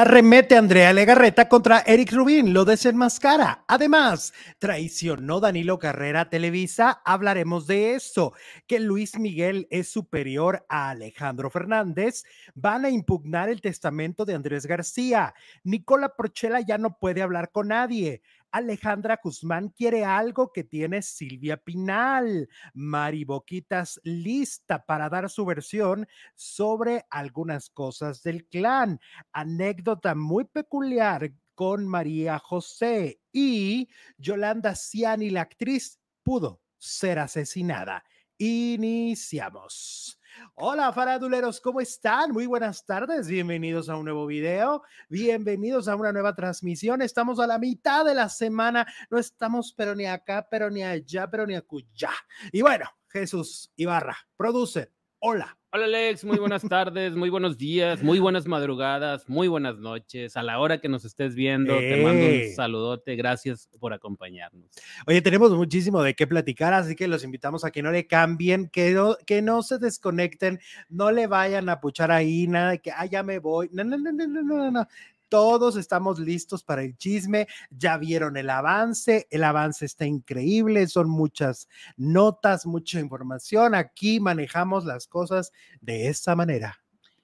Arremete Andrea Legarreta contra Eric Rubin, lo desenmascara. Además, traicionó Danilo Carrera a Televisa, hablaremos de eso. Que Luis Miguel es superior a Alejandro Fernández. Van a impugnar el testamento de Andrés García. Nicola Prochela ya no puede hablar con nadie. Alejandra Guzmán quiere algo que tiene Silvia Pinal. Mari Boquitas lista para dar su versión sobre algunas cosas del clan. Anécdota muy peculiar con María José y Yolanda Ciani, la actriz, pudo ser asesinada. Iniciamos. Hola faraduleros, ¿cómo están? Muy buenas tardes, bienvenidos a un nuevo video, bienvenidos a una nueva transmisión. Estamos a la mitad de la semana, no estamos pero ni acá, pero ni allá, pero ni acullá. Y bueno, Jesús Ibarra, produce. Hola. Hola Alex, muy buenas tardes, muy buenos días, muy buenas madrugadas, muy buenas noches. A la hora que nos estés viendo, te mando un saludote. Gracias por acompañarnos. Oye, tenemos muchísimo de qué platicar, así que los invitamos a que no le cambien, que no, que no se desconecten, no le vayan a puchar ahí nada de que, ah, ya me voy. No, no, no, no, no, no, no. Todos estamos listos para el chisme. Ya vieron el avance. El avance está increíble. Son muchas notas, mucha información. Aquí manejamos las cosas de esta manera.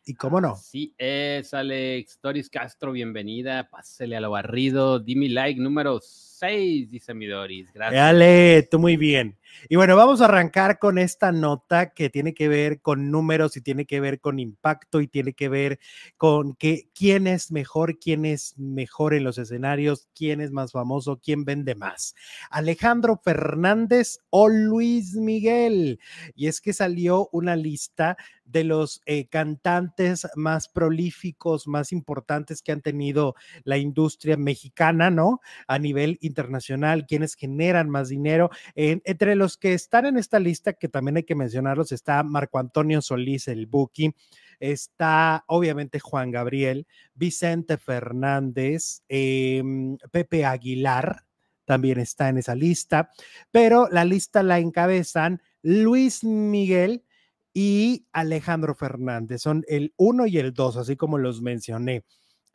¿Y cómo no? Sí, es Alex Doris Castro, bienvenida. Pásele a lo barrido. Dime like número 6, dice mi Doris. Gracias. Dale, tú muy bien. Y bueno, vamos a arrancar con esta nota que tiene que ver con números y tiene que ver con impacto y tiene que ver con que, quién es mejor, quién es mejor en los escenarios, quién es más famoso, quién vende más. Alejandro Fernández o Luis Miguel. Y es que salió una lista de los eh, cantantes más prolíficos, más importantes que han tenido la industria mexicana, ¿no? A nivel internacional, quienes generan más dinero. entre los que están en esta lista, que también hay que mencionarlos, está Marco Antonio Solís, el Buki, está obviamente Juan Gabriel, Vicente Fernández, em, Pepe Aguilar, también está en esa lista, pero la lista la encabezan Luis Miguel y Alejandro Fernández, son el uno y el dos, así como los mencioné.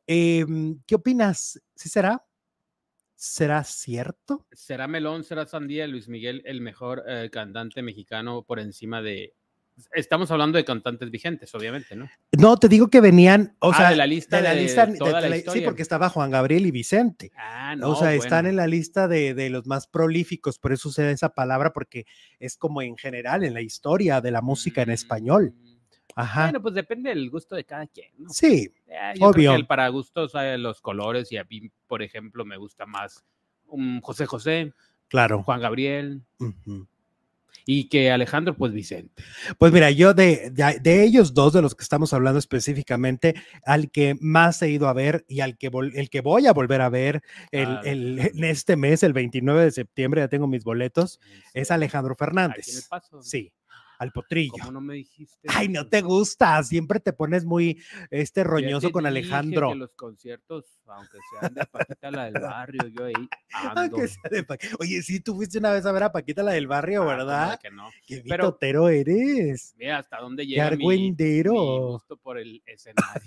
Em, ¿Qué opinas? ¿Sí será? ¿Será cierto? ¿Será Melón, será Sandía, Luis Miguel el mejor eh, cantante mexicano por encima de... Estamos hablando de cantantes vigentes, obviamente, ¿no? No, te digo que venían, o Ah, sea, de la lista de la de lista, toda de la la- sí, porque estaba Juan Gabriel y Vicente. Ah, no. o sea, están en la lista de, de los más prolíficos, por eso usa esa palabra, porque es como en general en la historia de la música en español. Ajá. Bueno, pues depende del gusto de cada quien, ¿no? sí, Eh, yo creo obvio. que el para gustos hay los colores y a mí, por ejemplo, me gusta más un José José, claro. Juan Gabriel y que Alejandro, pues Vicente. Pues mira, yo de, de, de ellos dos, de los que estamos hablando específicamente, al que más he ido a ver y al que, vol- el que voy a volver a ver el, Claro. el- en este mes, el 29 de septiembre, ya tengo mis boletos, es Alejandro Aquí en el Fernández. paso. Sí, al potrillo. ¿Cómo no me dijiste? Ay, no te gusta, siempre te pones muy este Ya roñoso con dije Alejandro. Que los conciertos, aunque sean de Paquita la del barrio, yo ahí ando. Aunque sea de Pa- Oye, sí, tú fuiste una vez a ver a Paquita la del barrio, Ah, ¿cómo de ¿verdad? que no? Qué mitotero eres. Mira hasta dónde Qué llega mi, mi argüendero. gusto por el escenario.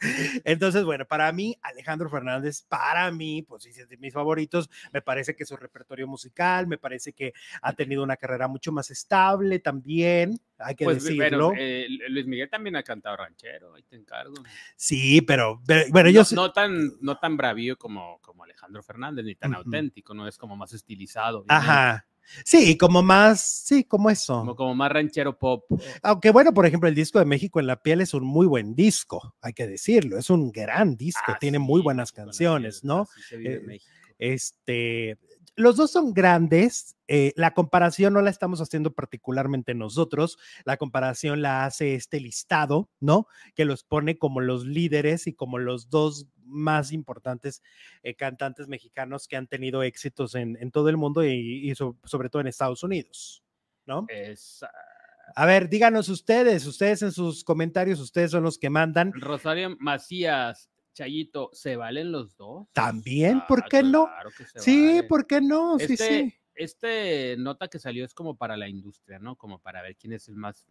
Entonces, bueno, para mí, Alejandro Fernández, para mí, pues sí, es de mis favoritos. Me parece que su repertorio musical, me parece que ha tenido una carrera mucho más estable también, hay que Pues decirlo. eh, Luis Miguel también ha cantado ranchero, ahí te encargo. sí, pero, pero- bueno, no, yo sé- no tan, no tan bravío como, como Alejandro Fernández, ni tan auténtico, no es como más estilizado. Ajá. Sí, como más, sí, como eso. Como, como más ranchero pop. Aunque bueno, por ejemplo, el disco de México en la piel es un muy buen disco, hay que decirlo, es un gran disco, Ah, tiene sí, muy buenas canciones, piel, ¿no? Eh. Este, los dos son grandes. Eh, la comparación no la estamos haciendo particularmente nosotros. La comparación la hace este listado, ¿no? Que los pone como los líderes y como los dos más importantes eh, cantantes mexicanos que han tenido éxitos en, en todo el mundo y, y so- sobre todo en Estados Unidos, ¿no? Es, ah, A ver, díganos ustedes, ustedes en sus comentarios, ustedes son los que mandan. Rosario Macías, Chayito, ¿se valen los dos? También, ¿por qué no? claro Sí. ¿por qué no? Sí, este, sí. Este nota que salió es como para la industria, ¿no? Como para ver quién es el más,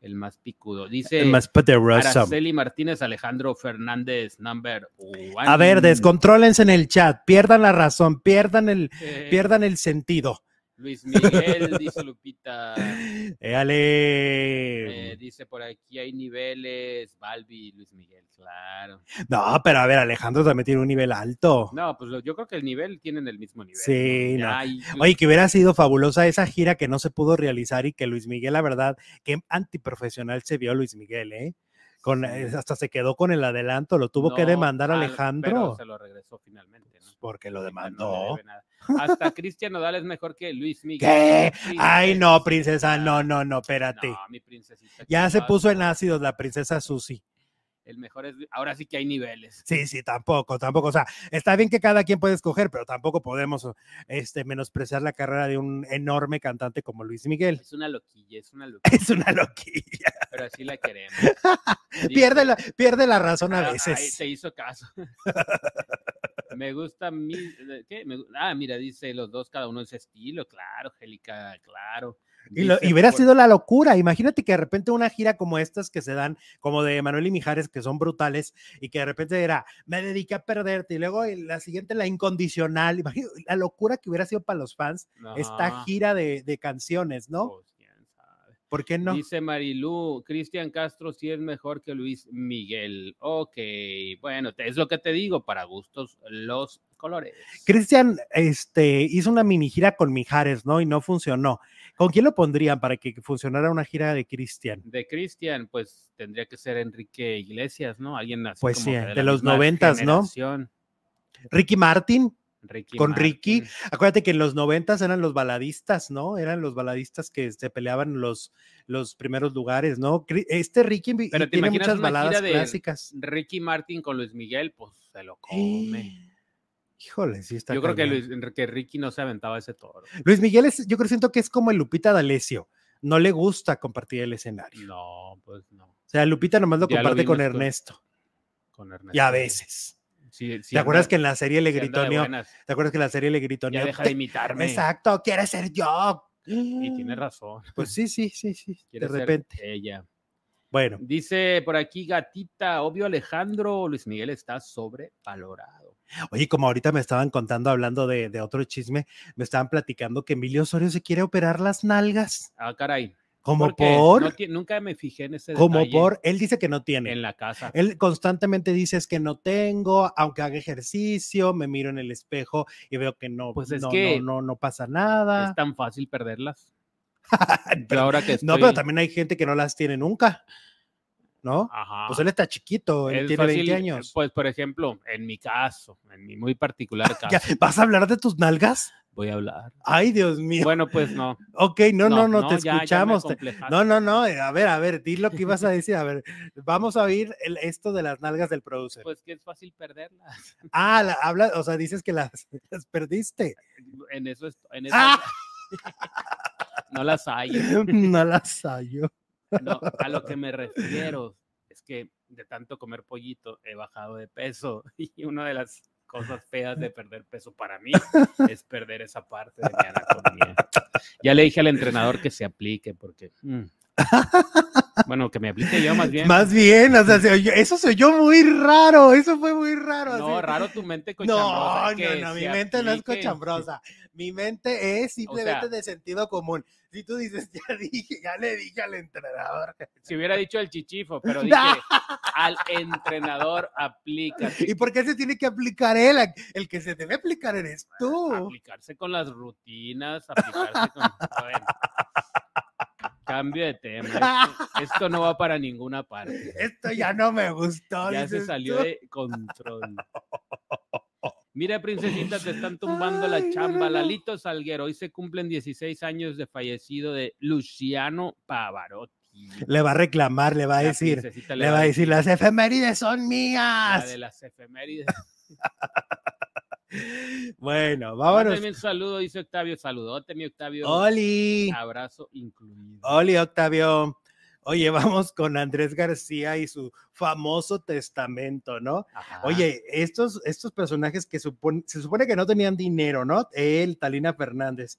El más picudo. Dice El más poderoso. Araceli Martínez, Alejandro Fernández, number one. A ver, descontrólense en el chat, pierdan la razón, pierdan el, Eh, pierdan el sentido. Luis Miguel, dice Lupita. Éale. Eh, dice por aquí hay niveles. Balbi, Luis Miguel, claro. No, pero a ver, Alejandro también tiene un nivel alto. No, pues yo creo que el nivel tienen el mismo nivel. Sí, no. Oye, que hubiera sido fabulosa esa gira que no se pudo realizar y que Luis Miguel, la verdad, qué antiprofesional se vio Luis Miguel, ¿eh? Con, eh, hasta se quedó con el adelanto, lo tuvo que demandar Alejandro. Pero se lo regresó finalmente, ¿no? Porque lo no demandó. Hasta Cristian Nodal es mejor que Luis Miguel. Ay, no, princesa, no, no, no, espérate. No, mi princesita. Ya ¿qué se puso en ácidos la princesa Susi. El mejor es. Ahora sí que hay niveles. Sí, sí, tampoco, tampoco. O sea, está bien que cada quien puede escoger, pero tampoco podemos este, menospreciar la carrera de un enorme cantante como Luis Miguel. Es una loquilla, es una loquilla, Es una loquilla. pero así la queremos. Pierde la, pierde la razón a Ah, Ahí veces. te hizo caso. Me gusta mi. ¿Qué? Me ah, mira, dice los dos, cada uno en su estilo. Claro, Angélica, claro. Y, lo- y hubiera sido la locura. Imagínate que de repente una gira como estas que se dan, como de Manuel y Mijares, que son brutales, y que de repente era, me dediqué a perderte, y luego la siguiente, la incondicional. Imagínate la locura que hubiera sido para los fans esta gira de, de canciones, ¿no? sabe. ¿Por qué no? Dice Marilú, Cristian Castro sí es mejor que Luis Miguel. Ok, bueno, es lo que te digo, para gustos los colores. Cristian este, hizo una mini gira con Mijares, ¿no? Y no funcionó. ¿Con quién lo pondrían para que funcionara una gira de Cristian? De Cristian, pues tendría que ser Enrique Iglesias, ¿no? Alguien así Pues como sí, que de la los noventas, ¿no? Ricky Martin, Ricky Con Ricky. Acuérdate que en los noventas eran los baladistas, ¿no? Eran los baladistas que se peleaban los, los primeros lugares, ¿no? Este Ricky vi- Pero ¿te tiene muchas baladas de- clásicas. Ricky Martin con Luis Miguel, pues se lo come. Híjole, sí está Yo creo que. Luis, que Ricky no se aventaba ese toro. Luis Miguel es, yo creo siento que es como el Lupita D'Alessio. No le gusta compartir el escenario. No, pues no. O sea, Lupita nomás lo Ya comparte con Ernesto. Con Ernesto. Y a veces. Sí, sí ¿Te acuerdas anda- que en la serie le gritoneó? ¿Te acuerdas que en la serie le gritoneó? Ya deja "Te- de imitarme. Exacto, quiere ser yo. Y tiene razón. Pues sí, sí, sí, sí. Quiere de ser repente. Ella. Bueno, Dice por aquí Gatita, obvio Alejandro, Luis Miguel está sobrevalorado. Oye, como ahorita me estaban contando, hablando de, de otro chisme, me estaban platicando que Emilio Osorio se quiere operar las nalgas. Ah, caray. Como ¿Por No nunca me fijé en ese como detalle por, él dice que no tiene. en la casa. Él constantemente dice es que no tengo, aunque haga ejercicio, me miro en el espejo y veo que no, Pues es no, que no, no, no pasa nada. Es tan fácil perderlas. Pero- ahora que No, estoy- pero también hay gente que no las tiene nunca, ¿no? Ajá. Pues él está chiquito, él tiene 20 fácil, años. Pues, por ejemplo, en mi caso, en mi muy particular caso, ¿Vas a hablar de tus nalgas? voy a hablar. Ay, Dios mío. Bueno, pues no. ok, no, no, no, te ya- escuchamos. No, no, no, eh, a ver, a ver, di lo que ibas a decir. A ver, vamos a oír el- esto de las nalgas del producer. Pues que es fácil perderlas. ah, la- habla, o sea, dices que las, las perdiste. En eso, en eso Ah. no las hay. no las hallo. No, a lo que me refiero es que de tanto comer pollito he bajado de peso y una de las cosas feas de perder peso para mí es perder esa parte de mi anatomía. Ya le dije al entrenador que se aplique porque... mm, Bueno, que me aplique yo más bien. Más bien, o sea, se oyó- eso se oyó muy raro, eso fue muy raro. no, así. raro tu mente No, cochambrosa. no, que no, mi mente no es aplique. cochambrosa. Mi mente es simplemente sea- de sentido común. Si tú dices, ya dije, ya le dije al entrenador. Si hubiera dicho el chichifo, pero dije al entrenador aplica. ¿Y por qué se tiene que aplicar él? El que se debe aplicar eres tú. aplicarse con las rutinas, aplicarse con... Bueno. Cambio de tema. Esto, esto no va para ninguna parte. Esto ya no me gustó. Ya se salió tú. de control. Mira, princesita, te están tumbando la Ay, no, chamba. no, no. Lalito Salguero, hoy se cumplen 16 años de fallecido de Luciano Pavarotti. Le va a reclamar, le va a La decir, le va a decir, las efemérides son la mías. de las efemérides. Bueno, vámonos. Un saludo, dice Octavio. Saludote, mi Octavio. Oli. Abrazo incluido. Oli, Octavio. Oye, vamos con Andrés García y su famoso testamento, ¿no? Ajá. Oye, estos, estos personajes que supon- se supone que no tenían dinero, ¿no? Él, Talina Fernández.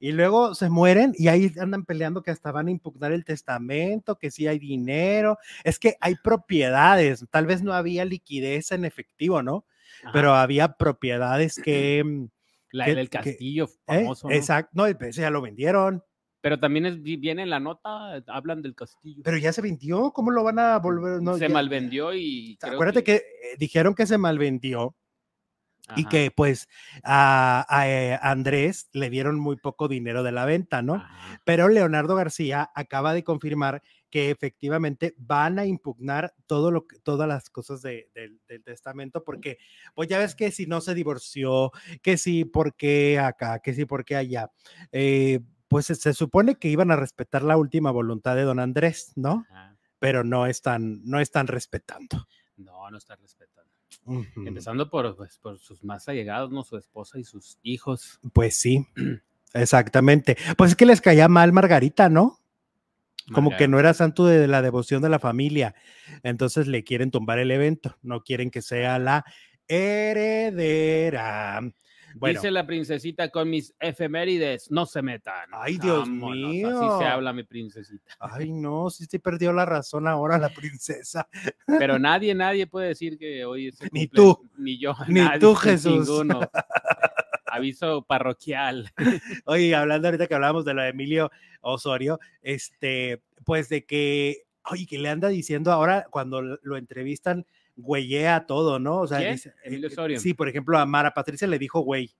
Y luego se mueren y ahí andan peleando que hasta van a impugnar el testamento, que sí hay dinero. Es que hay propiedades, tal vez no había liquidez en efectivo, ¿no? Pero había propiedades que... Mm, La, que- el que- castillo ¿eh? famoso. ¿no? Exacto, no, ese ya lo vendieron, Pero también es, vi- viene en la nota, eh, hablan del castillo. pero ya se vendió, ¿cómo lo van a volver? No, se ya- malvendió y. creo Acuérdate que, eh, dijeron que se malvendió y Ajá, que pues a, a, eh, Andrés le dieron muy poco dinero de la venta, ¿no? ajá. Pero Leonardo García acaba de confirmar que efectivamente van a impugnar todo lo que, todas las cosas de- del- del testamento, porque pues ya ves que si no se divorció, que si por qué acá, que si por qué allá, eh, pues se, se supone que iban a respetar la última voluntad de don Andrés, ¿no? Ajá. Pero no están, no están respetando. No, no está respetando. Empezando por, pues, por sus más allegados, ¿no? Su esposa y sus hijos. Pues sí, exactamente. Pues es que les caía mal Margarita, ¿no? Como que no era santo de la devoción de la familia. Entonces le quieren tumbar el evento. No quieren que sea la heredera. Bueno, Dice la princesita con mis efemérides, no se metan. Ay, Dios Vámonos, Así mío. se habla mi princesita. ay no, sí se perdió la razón ahora la princesa. Pero nadie, nadie puede decir que hoy se Ni tú. Ni yo. Ni nadie, tú, Jesús. Ninguno. Aviso parroquial. Oye, hablando ahorita que hablábamos de lo de Emilio Osorio, este, pues de que, oye, que le anda diciendo ahora cuando lo entrevistan, güeyea todo, ¿no? O sea, dice- Emilio eh, Osorio. Sí, por ejemplo, a Mara Patricia le dijo güey.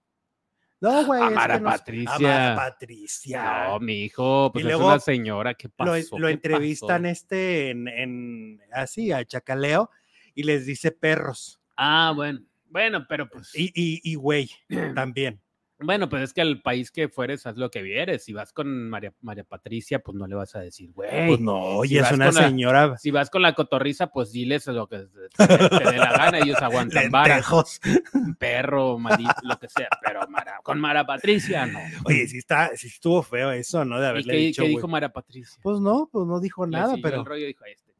No, güey. es que Mara no sé- Patricia. A Mara Patricia. No, mi hijo, pues Y es luego una señora. ¿Qué lo, pasó? lo ¿Qué entrevistan pasó? este en, en- así a Chacaleo y les dice perros. Ah, bueno. Bueno, pero pues. Y, y, y güey también. Bueno, pues es que al país que fueres, haz lo que vieres. Si vas con María, María Patricia, pues no le vas a decir, güey. Pues no, oye, si es una la- señora. Si vas con la cotorriza, pues diles lo que te, te- dé la gana. Ellos aguantan. Lentejos. perro, maldito, lo que sea. Pero Mara- con Mara Patricia, no. Oye, sí está, sí estuvo feo eso, ¿no? De ¿Y haberle qué, dicho. qué güey. dijo Mara Patricia? Pues no, pues no dijo nada, pero. El rollo dijo, este chamaco, tal".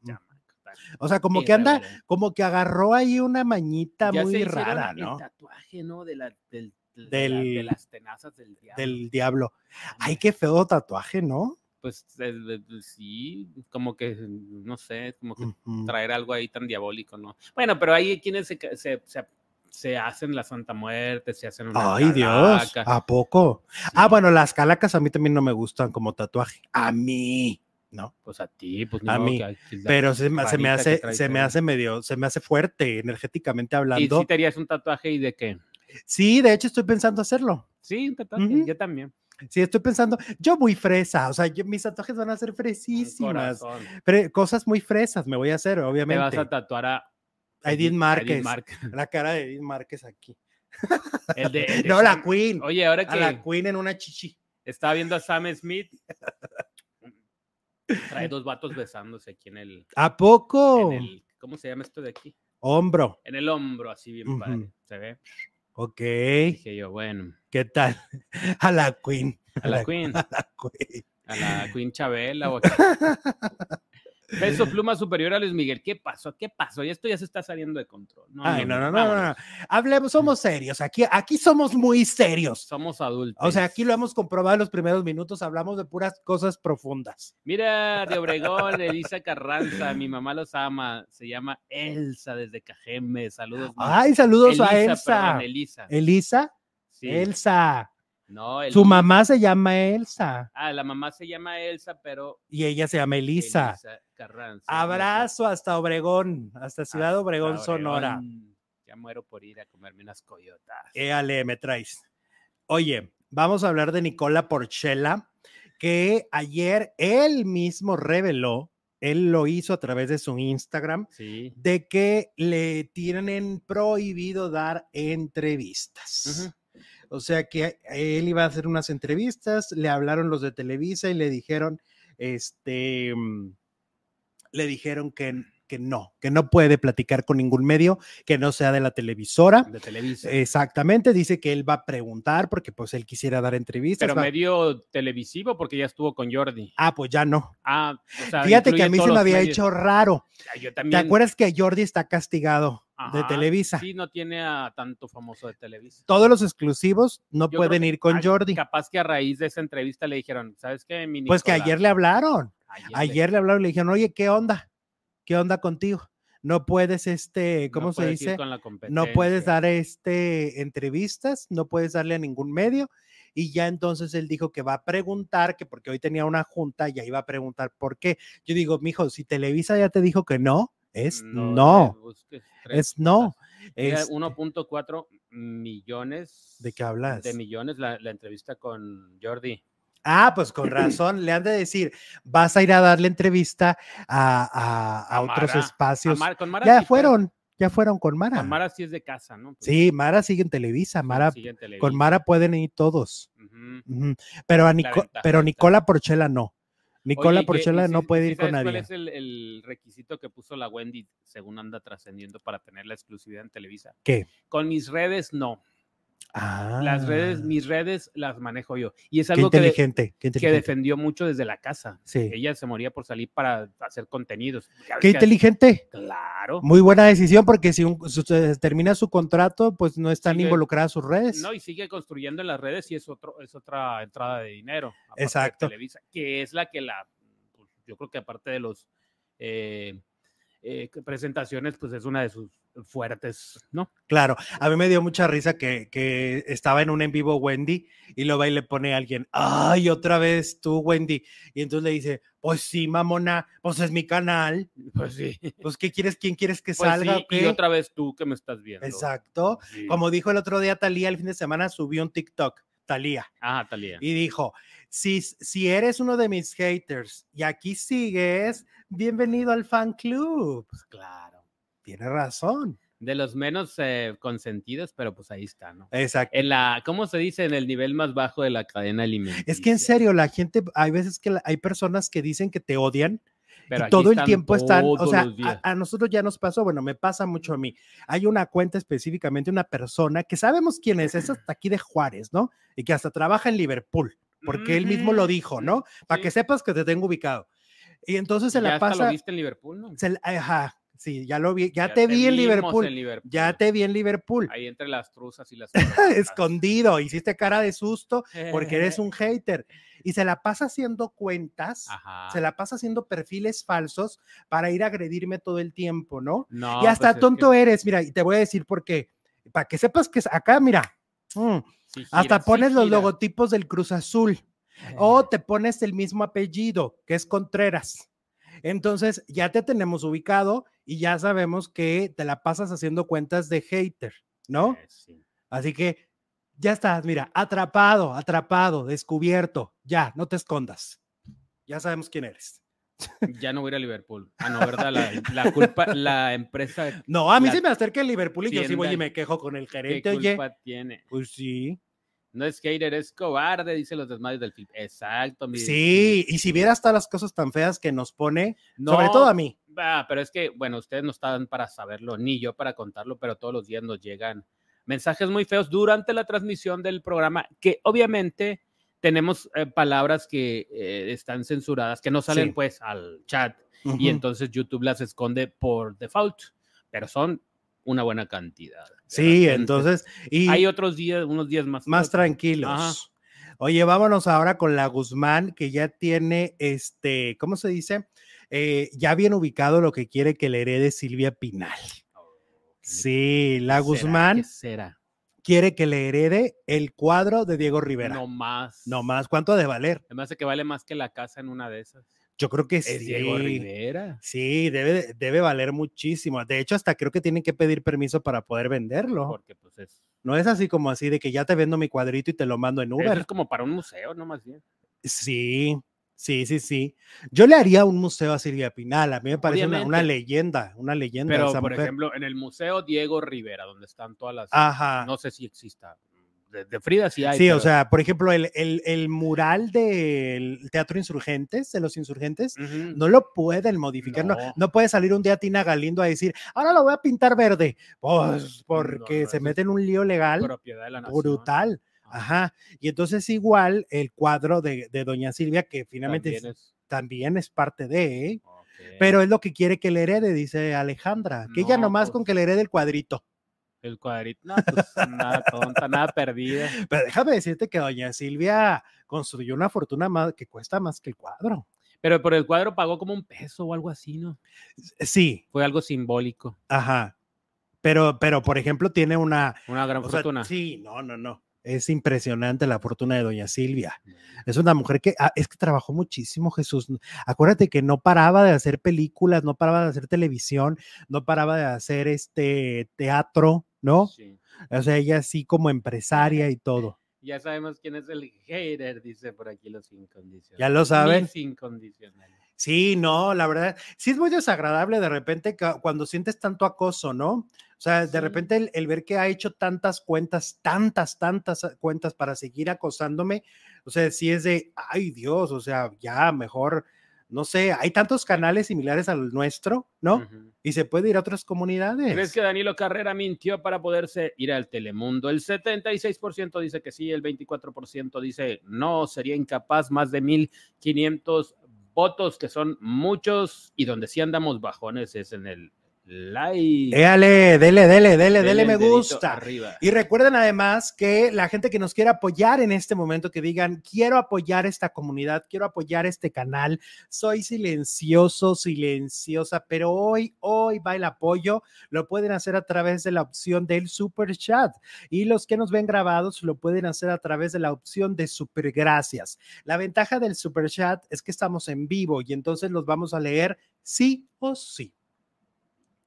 O sea, como que anda, como que agarró ahí una mañita Ya muy rara, el ¿no? tatuaje, ¿no? De, la, del, de, la- Del- de las tenazas del diablo. Del diablo. Ay, qué feo tatuaje, ¿no? Pues de- sí, como que, no sé, como que traer algo ahí tan diabólico, ¿no? Bueno, pero hay quienes se, se, se, se hacen la Santa Muerte, se hacen una Ay, Dios, ¿a poco? Ah, bueno, las calacas a mí también no me gustan como tatuaje. A mí, ¿no? Pues a ti, pues a mí, que que- Pero se me, se me que hace, se me hace medio, se me hace fuerte energéticamente ¿Y hablando. si te harías un tatuaje y de qué? Sí, de hecho estoy pensando hacerlo. Sí, un tatuaje, yo también. Sí, estoy pensando, yo muy fresa, o sea, yo- mis tatuajes van a ser fresísimas, fre- cosas muy fresas me voy a hacer, Te vas obviamente. a tatuar a Edith Márquez. La cara de Edith Márquez aquí. El de, el de No, la Queen. Oye, ahora A la que Queen en una chichi. estaba viendo a Sam Smith, trae dos vatos besándose aquí en el, ¿A poco? en el, ¿cómo se llama esto de aquí? Hombro. En el hombro, así bien padre. ¿Se ve? Ok. Dije yo, bueno, ¿Qué tal? A la Queen. a la Queen, A la Queen. a la Queen Chabela o. Peso pluma superior a Luis Miguel. ¿Qué pasó? ¿Qué pasó? Y esto ya se está saliendo de control. No, Ay, no, no, no, no, no. Hablemos, somos serios. Aquí, aquí somos muy serios. Somos adultos. O sea, aquí lo hemos comprobado en los primeros minutos. Hablamos de puras cosas profundas. Mira, de Obregón, Elisa Carranza, mi mamá los ama. Se llama Elsa desde Cajeme. Saludos. Ay, saludos a Elisa, Elsa. perdón, Elisa. Elisa. Sí. Elsa. No, Su mamá se llama Elsa Ah, la mamá se llama Elsa, pero y ella se llama Elisa. Elisa Carranza. Abrazo hasta Obregón, hasta Ciudad Hasta Obregón, Sonora. Ya muero por ir a comerme unas coyotas. Éale, me traes. Oye, vamos a hablar de Nicola Porchela, que ayer él mismo reveló, él lo hizo a través de su Instagram, Sí. de que le tienen prohibido dar entrevistas. O sea que él iba a hacer unas entrevistas, le hablaron los de Televisa y le dijeron, este, mm, le dijeron que, que no, que no puede platicar con ningún medio que no sea de la televisora. De Televisa. Exactamente, dice que él va a preguntar porque pues él quisiera dar entrevistas. pero va- medio televisivo porque ya estuvo con Jordi. Ah, pues ya no. Ah, o sea, Fíjate que a mí se me había medios. hecho raro. Ah, Yo ¿Te también. acuerdas que Jordi está castigado de Televisa. Sí, no tiene a tanto famoso de Televisa. Todos los exclusivos no Yo pueden ir con a- Jordi. Capaz que a raíz de esa entrevista le dijeron, ¿sabes qué? Mi Pues que ayer le hablaron. ayer le- Ayer le hablaron y le dijeron, oye, ¿qué onda? ¿Qué onda contigo? No puedes, este, ¿cómo no se dice? No puedes dar este entrevistas, no puedes darle a ningún medio. Y ya entonces él dijo que va a preguntar, que porque hoy tenía una junta, ya iba a preguntar por qué. Yo digo, mijo, si Televisa ya te dijo que no, es no, tres es no. Es, 1.4 millones. ¿De qué hablas? De millones la, la entrevista con Jordi. ah, pues con razón, le han de decir, vas a ir a darle entrevista a, a- a A otros Mara, espacios. Mar- con Mara ya sí, fueron, ya fueron con Mara. Con Mara sí es de casa, ¿no? Pues, Sí, Mara sigue en Televisa, Mara, sigue en con. Mara pueden ir todos. Pero, a Nico- ventaja pero. Nicola Porchela no. Nicola Oye, ¿y qué- Porchela no puede ir con nadie. ¿Cuál es el, el requisito que puso la Wendy, según anda trascendiendo, para tener la exclusividad en Televisa? ¿Qué? Con mis redes, no. Ah, Las redes, mis redes las manejo yo. Y es qué algo que, de- inteligente, qué que inteligente. defendió mucho desde la casa. Sí. Ella se moría por salir para hacer contenidos. Qué que- inteligente. Claro. Muy buena decisión porque si un- su- termina su contrato, pues no están Sigue- involucradas sus redes. No, y sigue construyendo en las redes y es, otro, es otra entrada de dinero. de Exacto. Televisa, que es la que la, pues, yo creo que aparte de los eh, eh, presentaciones, pues es una de sus fuertes, ¿no? Claro, a mí me dio mucha risa que, que estaba en un en vivo Wendy y lo va y le pone a alguien, ay, otra vez tú, Wendy. Y entonces le dice, pues sí, mamona, pues es mi canal. Pues sí. Pues, ¿qué quieres? ¿Quién quieres que Pues salga? sí, y otra vez tú que me estás viendo. Exacto. Sí. Como dijo el otro día Talía, el fin de semana subió un TikTok, Talía, Ah, Talía. y dijo, si, si eres uno de mis haters y aquí sigues, bienvenido al fan club. Pues claro, tiene razón. De los menos eh, consentidos, pero pues ahí está, ¿no? Exacto. En la, ¿cómo se dice? En el nivel más bajo de la cadena alimentaria. Es que en serio, la gente, hay veces que la- hay personas que dicen que te odian Pero y todo el tiempo están, o sea, a, a nosotros ya nos pasó, bueno, me pasa mucho a mí. Hay una cuenta específicamente, una persona que sabemos quién es, es hasta aquí de Juárez, ¿no? Y que hasta trabaja en Liverpool, porque él mismo lo Ujú, dijo, ¿no? Para sí. que sepas que te tengo ubicado. Y entonces se Ya la hasta pasa, lo viste en Liverpool, ¿no? se la- ajá, sí, ya lo vi, ya, te vi en Liverpool, en Liverpool. ya te vi en Liverpool. Ahí entre las truzas y las Escondido, hiciste cara de susto porque eres un hater. Y se la pasa haciendo cuentas, Ajá. se la pasa haciendo perfiles falsos para ir a agredirme todo el tiempo, ¿no? No, y hasta pues es tonto que eres, mira, y te voy a decir por qué. Para que sepas que acá, mira, mm, sí hasta sí pones los logotipos del Cruz Azul o te pones el mismo apellido, que es Contreras. Entonces ya te tenemos ubicado y ya sabemos que te la pasas haciendo cuentas de hater, ¿no? Eh, sí. Así que ya estás, mira, atrapado, atrapado, descubierto, ya, no te escondas. Ya sabemos quién eres. Ya no voy a ir a Liverpool. Ah, no, ¿verdad? La, la culpa, la empresa, No, a mí se me acerca el Liverpool y yo sí voy y me quejo con el ¿qué gerente, oye. culpa tiene? Pues sí. No es hater, es cobarde, dice los desmadres del flip. Exacto. mi- Sí, y si vieras todas las cosas tan feas que nos pone, sobre todo a mí. Ah, pero es que, bueno, ustedes no están para saberlo, ni yo para contarlo, pero todos los días nos llegan mensajes muy feos durante la transmisión del programa, que obviamente tenemos eh, palabras que eh, están censuradas, que no salen Sí. pues al chat, y entonces YouTube las esconde por default, pero son una buena cantidad. Sí, entonces, y Hay otros días, unos días más. más tranquilos. Ajá. Oye, vámonos ahora con la Guzmán, que ya tiene este, ¿cómo se dice? Eh, ya bien ubicado lo que quiere que le herede Silvia Pinal. Sí, la. Guzmán ¿Qué será? quiere que le herede el cuadro de Diego Rivera. No No, más. más, ¿cuánto ha de valer? Además de que vale más que la casa en una de esas. Yo creo que Es sí. Diego Rivera. Sí, debe, debe valer muchísimo. De hecho, hasta creo que tienen que pedir permiso para poder venderlo. Porque pues es, No es así como así de que ya te vendo mi cuadrito y te lo mando en eso Uber. es como para un museo, no más bien. Sí, sí, sí, sí. Yo le haría un museo a Silvia Pinal. A mí me parece una, leyenda, una leyenda Pero, esa por mujer. ejemplo, en el Museo Diego Rivera, donde están todas las... Ajá. No sé si exista. De, de Frida sí hay. sí, o sea, por ejemplo, el, el- el mural del Teatro Insurgentes, de los Insurgentes, no lo pueden modificar. No. No. no puede salir un día Tina Galindo a decir, ahora lo voy a pintar verde. Pues porque no, se mete en un lío legal de la brutal. Ajá. Y entonces igual el cuadro de, de Doña Silvia, que finalmente También es- es- también es parte de, ¿eh? pero es lo que quiere que le herede, dice Alejandra, que ella No, nomás pues. con que le herede el cuadrito. El cuadrito, no, pues nada tonta, nada perdida. Pero déjame decirte que doña Silvia construyó una fortuna más, que cuesta más que el cuadro. Pero por el cuadro pagó como un peso o algo así, ¿no? Sí, Fue algo simbólico, ajá. Pero, pero, por ejemplo, tiene una... una gran sea, fortuna. sí, no, no, no. Es impresionante la fortuna de doña Silvia. Es una mujer que ah, es que trabajó muchísimo, Jesús. Acuérdate que no paraba de hacer películas, no paraba de hacer televisión, no paraba de hacer este teatro, ¿no? Sí. O sea, ella así como empresaria y todo. Ya sabemos quién es el hater, dice por aquí los incondicionales. Ya lo saben. Mis incondicionales. Sí, no, la verdad, sí es muy desagradable de repente cuando sientes tanto acoso, ¿no? O sea, de Sí. repente el, el ver que ha hecho tantas cuentas, tantas, tantas cuentas para seguir acosándome, o sea, sí es de, ay Dios, o sea, ya mejor, no sé, hay tantos canales similares al nuestro, ¿no? Y se puede ir a otras comunidades. ¿Crees que Danilo Carrera mintió para poderse ir al Telemundo? El 76% dice que sí, el 24% dice no, sería incapaz, más de 1.500 votos, que son muchos, y donde sí andamos bajones es en el like. Dele, dele, dele, dele el me gusta. Arriba. Y recuerden además que la gente que nos quiera apoyar en este momento, que digan, quiero apoyar esta comunidad, quiero apoyar este canal, soy silencioso, silenciosa, pero hoy, hoy va el apoyo, lo pueden hacer a través de la opción del super chat y los que nos ven grabados lo pueden hacer a través de la opción de super gracias. La ventaja del super chat es que estamos en vivo y entonces los vamos a leer sí o sí.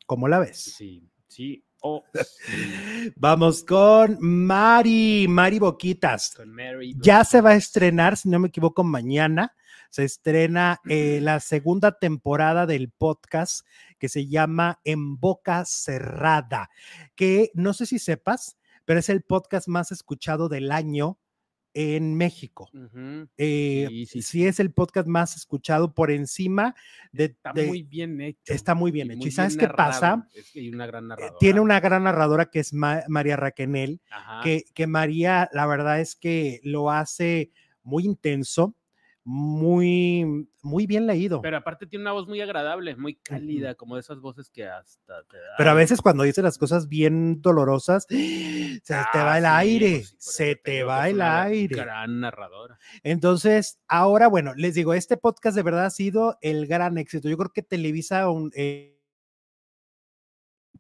¿Cómo la ves? Sí, sí. o sí. Vamos con Mari, Mari Boquitas. Con Mary. Ya se va a estrenar, si no me equivoco, mañana. Se estrena eh, la segunda temporada del podcast que se llama En Boca Cerrada, que no sé si sepas, pero es el podcast más escuchado del año en México. Eh, Sí, sí, sí, es el podcast más escuchado por encima de... Está de- muy bien hecho. está muy bien y hecho. muy ¿Y sabes bien qué pasa? Es que hay una gran eh. Tiene una gran narradora que es Ma- María Raquenel, que, que María, la verdad es que lo hace muy intenso, muy, muy bien leído. Pero, Pero aparte tiene una voz muy agradable, muy cálida, como de esas voces que hasta te a dan- veces cuando dice las cosas bien dolorosas, se te Ah, va el sí, aire, pues sí, se te va es el aire. Gran narradora. Entonces, ahora, bueno, les digo, este podcast de verdad ha sido el gran éxito. Yo creo que Televisa un eh,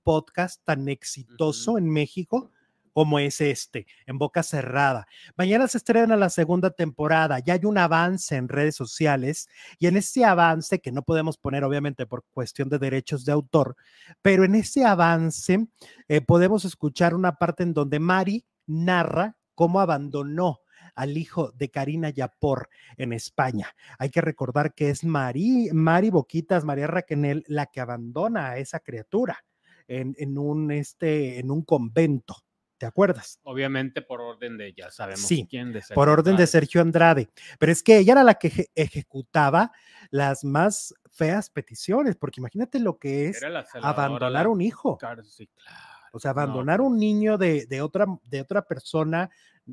podcast tan exitoso en México como es este, en boca cerrada. Mañana se estrena la segunda temporada, ya hay un avance en redes sociales y en ese avance, que no podemos poner obviamente por cuestión de derechos de autor, pero en ese avance eh, podemos escuchar una parte en donde Mari narra cómo abandonó al hijo de Karina Yapor en España. Hay que recordar que es Mari, Mari Boquitas, María Raquenel, la que abandona a esa criatura en un, este, en un convento. ¿Te acuerdas? Obviamente por orden de, ya sabemos Sí, quién de Por orden de. Sergio Andrade. Pero es que ella era la que eje- ejecutaba las más feas peticiones, porque imagínate lo que es abandonar un hijo. sí, claro. O sea, abandonar un niño de, de otra, de otra persona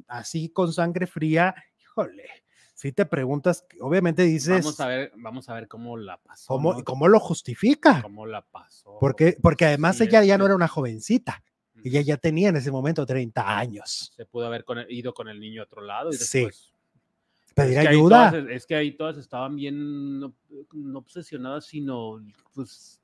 así con sangre fría, híjole, si te preguntas, obviamente dices, Vamos a ver, vamos a ver cómo la pasó. ¿cómo, ¿no? cómo lo justifica? ¿Cómo la pasó? Porque, porque además Sí, ella ya no era una jovencita. Ella ya tenía en ese momento 30 años. se pudo haber con el- ido con el niño a otro lado y Sí. después Pedir es que ahí ayuda. todas- es que ahí todas estaban bien no, no obsesionadas, sino pues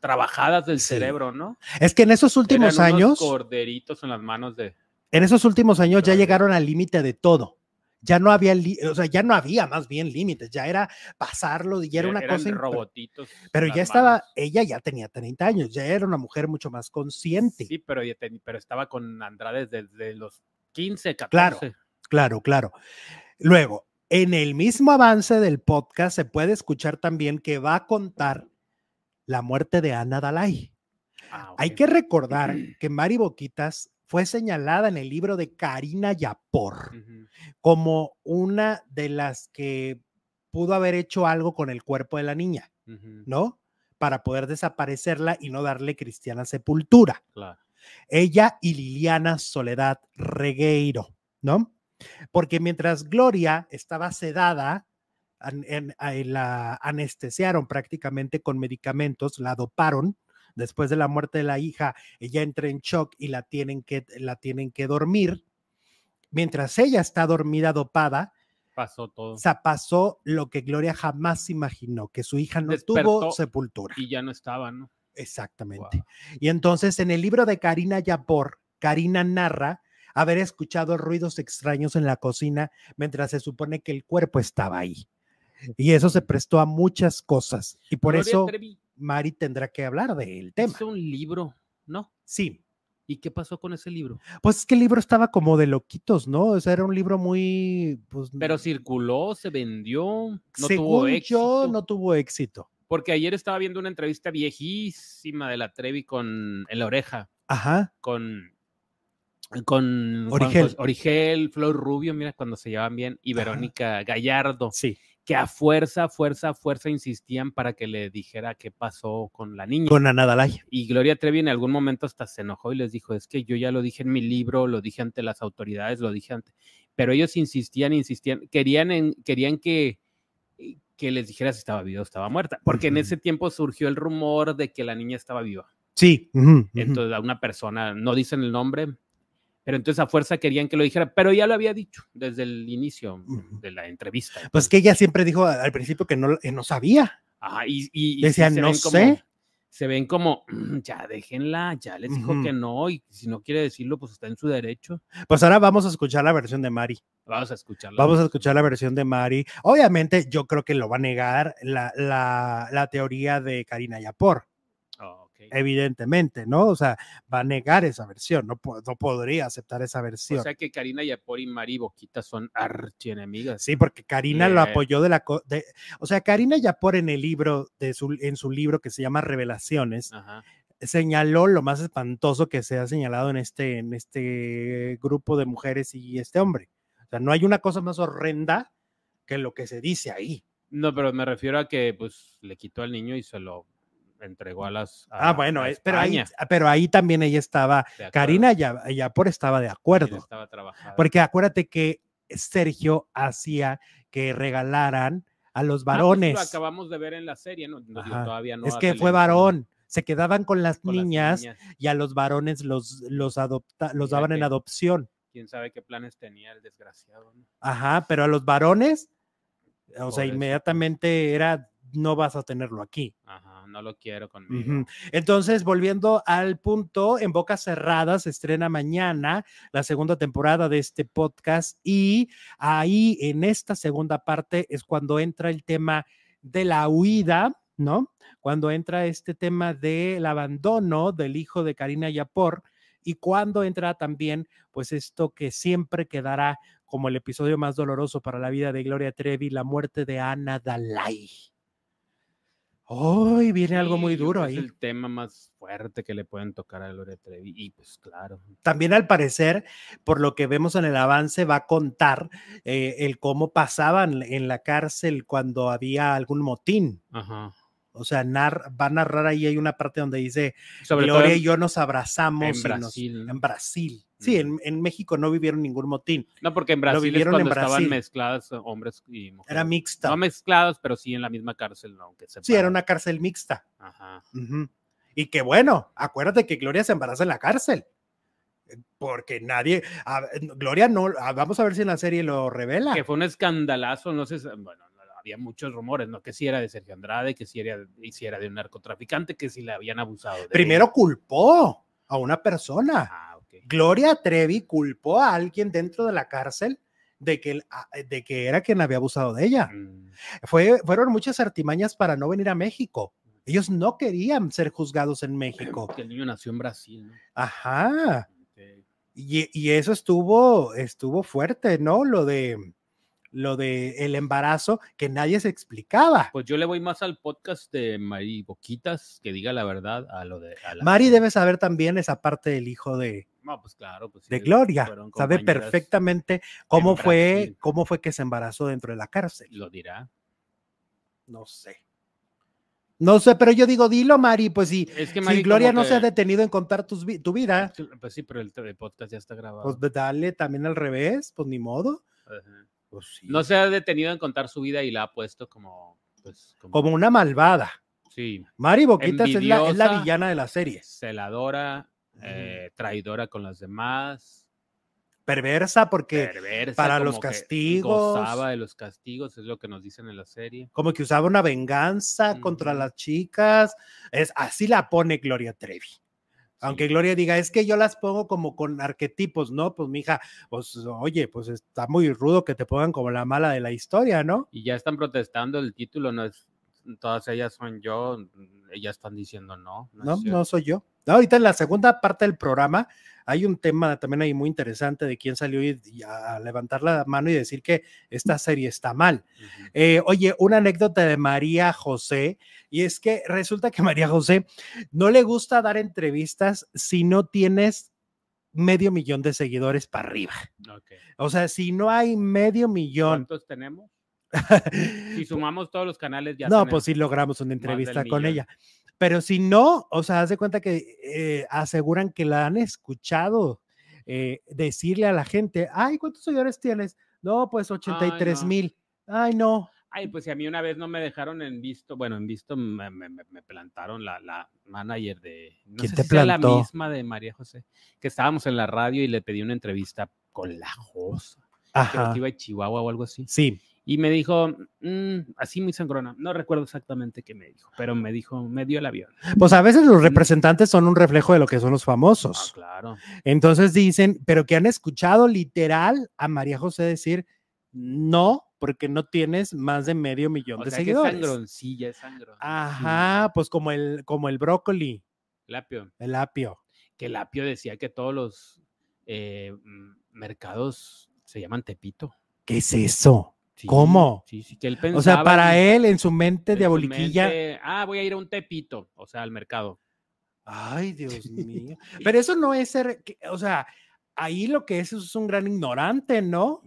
trabajadas del Sí. cerebro, ¿no? Es que en esos últimos Eran unos años, corderitos en las manos de en esos últimos años ya llegaron al límite de todo. Ya no había, o sea, ya no había más bien límites, ya era pasarlo, ya era una eran cosa. robotitos. Pero ya estaba, manos. ella ya tenía 30 años, ya era una mujer mucho más consciente. Sí, pero, ya ten- pero estaba con Andrade desde los 15, 14. Claro. Claro, claro. Luego, en el mismo avance del podcast se puede escuchar también que va a contar la muerte de Ana Dalai. Ah, Hay ok. que recordar que Mari Boquitas fue señalada en el libro de Karina Yapor como una de las que pudo haber hecho algo con el cuerpo de la niña, ¿no? Para poder desaparecerla y no darle cristiana sepultura. Claro. ella y Liliana Soledad Regueiro, ¿no? Porque mientras Gloria estaba sedada, en- la anestesiaron prácticamente con medicamentos, la doparon. Después de la muerte de la hija, ella entra en shock y la tienen que, la tienen que dormir. Mientras ella está dormida, dopada, Pasó todo. o sea, pasó lo que Gloria jamás imaginó, que su hija no Despertó tuvo sepultura. Y ya no estaba, ¿no? Exactamente. Y entonces en el libro de Karina Yapor, Karina narra haber escuchado ruidos extraños en la cocina mientras se supone que el cuerpo estaba ahí. Y eso se prestó a muchas cosas. Y por Gloria eso Trevi Mari tendrá que hablar del tema. hizo un libro, ¿no? Sí, ¿Y qué pasó con ese libro? pues es que el libro estaba como de loquitos, ¿no? O sea, era un libro muy... Pues, Pero circuló, se vendió, no tuvo según éxito. yo, no tuvo éxito. Porque ayer estaba viendo una entrevista viejísima de la Trevi con en la oreja, Ajá. con con Juan Origel. Jos- Origel, Flor Rubio, mira cuando se llevaban bien, y Ajá. Verónica Gallardo, Sí. Que a fuerza, fuerza, fuerza insistían para que le dijera qué pasó con la niña. Con Ana Dalai. Y Gloria Trevi en algún momento hasta se enojó y les dijo, es que yo ya lo dije en mi libro, lo dije ante las autoridades, lo dije ante... Pero ellos insistían, insistían, querían, en- querían que, que les dijera si estaba viva o estaba muerta, porque en ese tiempo surgió el rumor de que la niña estaba viva. Sí. Entonces a una persona, no dicen el nombre, pero entonces a fuerza querían que lo dijera, pero ya lo había dicho desde el inicio de la entrevista. Pues que ella siempre dijo al principio que no, que no sabía. Ajá, y, y- y sí Decía, se "No como- sé". se ven como, "Mm, ya déjenla, ya les dijo que no, y si no quiere decirlo, pues está en su derecho. Pues ahora vamos a escuchar la versión de Mari. Vamos a escucharla. Vamos a escuchar la versión de Mari. Obviamente, yo creo que lo va a negar la, la, la teoría de Karina Yapor, Oh, ok. evidentemente, ¿no? O sea, va a negar esa versión, no, no podría aceptar esa versión. O sea que Karina Yapor y Mari Boquita son archienemigas. Sí, porque Karina lo Le- apoyó de la... de- o sea, Karina Yapor en el libro, de su, en su libro que se llama Revelaciones, Ajá. señaló lo más espantoso que se ha señalado en este, en este grupo de mujeres y este hombre. O sea, no hay una cosa más horrenda que lo que se dice ahí. No, pero me refiero a que pues le quitó al niño y se lo entregó a las. Ah, bueno, a eh, pero ahí, España, pero ahí también ella estaba. Karina Ya- Yapor estaba de acuerdo, estaba trabajando. porque acuérdate que Sergio hacía que regalaran a los Ah, pues, varones. lo acabamos de ver en la serie, ¿no? Todavía no es que fue varón, se quedaban con las con las niñas y a los varones los, los, adopta, los daban en adopción. Quién sabe qué planes tenía el desgraciado. ¿no? Ajá, pero a los varones, o sea, inmediatamente era, no vas a tenerlo aquí. Ajá, no lo quiero conmigo. Entonces, volviendo al punto, en Bocas Cerradas se estrena mañana la segunda temporada de este podcast y ahí en esta segunda parte es cuando entra el tema de la huida, ¿no? Cuando entra este tema del abandono del hijo de Karina Yapor y cuando entra también, pues esto que siempre quedará como el episodio más doloroso para la vida de Gloria Trevi, la muerte de Ana Dalai. Hoy viene algo muy duro ahí. Es el tema más fuerte que le pueden tocar a Gloria Trevi. Y pues claro. También al parecer, por lo que vemos en el avance, va a contar eh, el cómo pasaban en la cárcel cuando había algún motín. Ajá. O sea, nar- va a narrar ahí, hay una parte donde dice, Sobre Gloria y yo nos abrazamos en nos- Brasil. en Brasil. Sí, en, en México no vivieron ningún motín, No, porque en Brasil es vivieron en cuando estaban Brasil. mezcladas eh, hombres y mujeres. era mixta. No mezclados, pero sí en la misma cárcel, ¿no? aunque Sí, era una cárcel mixta. Ajá. Ujú. Y que bueno, acuérdate que Gloria se embaraza en la cárcel. eh, Porque nadie, a- Gloria no, a- vamos a ver si en la serie lo revela. Que fue un escandalazo, no sé, bueno, no, había muchos rumores, ¿no? Que si era de Sergio Andrade, que si era, si era de un narcotraficante, que si le habían abusado. de Primero culpó a una persona. Ah, ok. Gloria Trevi culpó a alguien dentro de la cárcel de que, el- a- de que era quien había abusado de ella. Mm, Fue, fueron muchas artimañas para no venir a México. Ellos no querían ser juzgados en México. Que el niño nació en Brasil, ¿no? Ajá. Ok. Y, y eso estuvo, estuvo fuerte, ¿no? Lo de lo de el embarazo que nadie se explicaba. Pues yo le voy más al podcast de Mari Boquitas, que diga la verdad, a lo de. a la- Mari debe saber también esa parte del hijo de, No, pues claro. Pues, sí, de Gloria. Sabe perfectamente cómo fue, cómo fue que se embarazó dentro de la cárcel. Lo dirá. No sé. No sé, pero yo digo, dilo, Mari, pues si, Es que si Mari Gloria no se ha detenido en contar tus vi- tu vida, Pues sí, pero el, el podcast ya está grabado. pues dale también al revés, pues ni modo. Ajá. Pues sí. No se ha detenido en contar su vida y la ha puesto como, pues, como, Como una malvada. sí, Mari Boquitas es la, es la Envidiosa. villana de la serie. celadora, eh, traidora con las demás, Perversa porque perversa, para los castigos. Gozaba de los castigos, es lo que nos dicen en la serie. como que usaba una venganza contra las chicas. Es así la pone Gloria Trevi. Aunque. Gloria diga, es que yo las pongo como con arquetipos, ¿no? Pues mija, pues oye, pues está muy rudo que te pongan como la mala de la historia, ¿no? Y ya están protestando el título, no es, todas ellas son yo, ellas están diciendo no. No, No, no soy yo. Ahorita en la segunda parte del programa hay un tema también ahí muy interesante de quién salió y, y a levantar la mano y decir que esta serie está mal. Eh, oye, una anécdota de María José, y es que resulta que María José no le gusta dar entrevistas si no tienes medio millón de seguidores para arriba. Ok. O sea, si no hay medio millón. ¿Cuántos tenemos? Si sumamos todos los canales ya no, tenemos pues sí logramos una entrevista con millón. ella. Pero si no, o sea, haz de cuenta que eh, aseguran que la han escuchado eh, decirle a la gente, ay, ¿cuántos seguidores tienes? No, pues 83 no. mil. Ay, no. Ay, pues si a mí una vez no me dejaron en visto, bueno, en visto me, me- me- me plantaron la, la manager de, no ¿Quién sé te si sea la misma de María José, que estábamos en la radio y le pedí una entrevista con la Josa, creo Ajá. que iba a Chihuahua o algo así, Sí. Y me dijo, mm, así muy sangrona, no recuerdo exactamente qué me dijo, pero me dijo, me dio el avión. Pues a veces los representantes son un reflejo de lo que son los Ah, famosos. claro. Entonces dicen, pero que han escuchado literal a María José decir, no, porque no tienes más de medio millón O de sea, que seguidores. sangroncilla, es sangrón. Ajá, pues como el, como el brócoli, Lapio. el apio. Que Lapio decía que todos los eh, mercados se llaman Tepito. ¿Qué es eso? Sí, ¿Cómo? Sí, sí, que él O pensaba. sea, para él, en su mente en su diaboliquilla. mente, ah, voy a ir a un Tepito, o sea, al mercado. Ay, Dios mío. Pero eso no es ser, o sea, ahí lo que es es un gran ignorante, ¿no?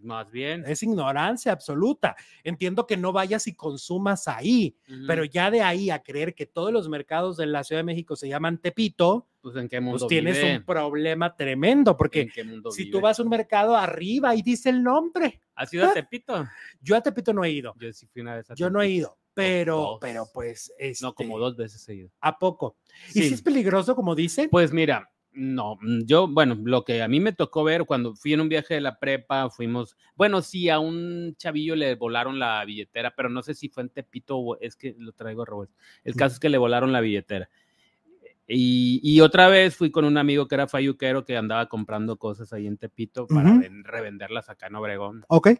Más bien. Es ignorancia absoluta. Entiendo que no vayas y consumas ahí, pero ya de ahí a creer que todos los mercados de la Ciudad de México se llaman Tepito, pues en qué mundo pues tienes vive? un problema tremendo, porque ¿En qué mundo si vive? tú vas a un mercado arriba y dice el nombre, ¿Has ido a Tepito? yo a Tepito no he ido, Yo sí fui una vez a yo no he ido, pero, dos. pero pues, No, como este, dos veces he ido. ¿A poco? ¿Y si es peligroso, como dicen? Pues mira, no, mm, yo, bueno, lo que a mí me tocó ver cuando fui en un viaje de la prepa, fuimos, bueno, sí, a un chavillo le volaron la billetera, pero no sé si fue en Tepito o es que lo traigo revuelto. El caso es que le volaron la billetera. Y, y otra vez fui con un amigo que era fayuquero que andaba comprando cosas ahí en Tepito para revenderlas acá en Obregón. Ok.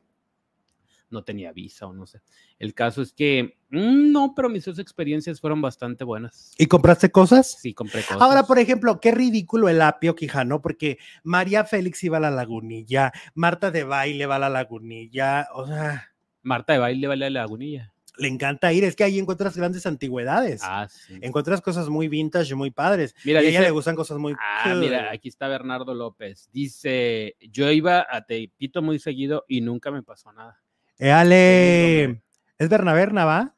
No tenía visa o no sé. El caso es que, mm, no, pero mis dos experiencias fueron bastante buenas. ¿Y compraste cosas? Sí, compré cosas. Ahora, por ejemplo, qué ridículo el apio Quijano, porque María Félix iba a la lagunilla, Marta de baile va a la lagunilla, o sea, Marta de baile vale la lagunilla. le encanta ir, es que ahí encuentras grandes antigüedades, Ah, sí. encuentras cosas muy vintage, muy padres, Mira, y a ella le gustan cosas muy... Ah, mira, aquí está Bernardo López. Dice, yo iba a Tepito muy seguido y nunca me pasó nada. ¡Éale! hombre. ¿Es Berna Berna, va?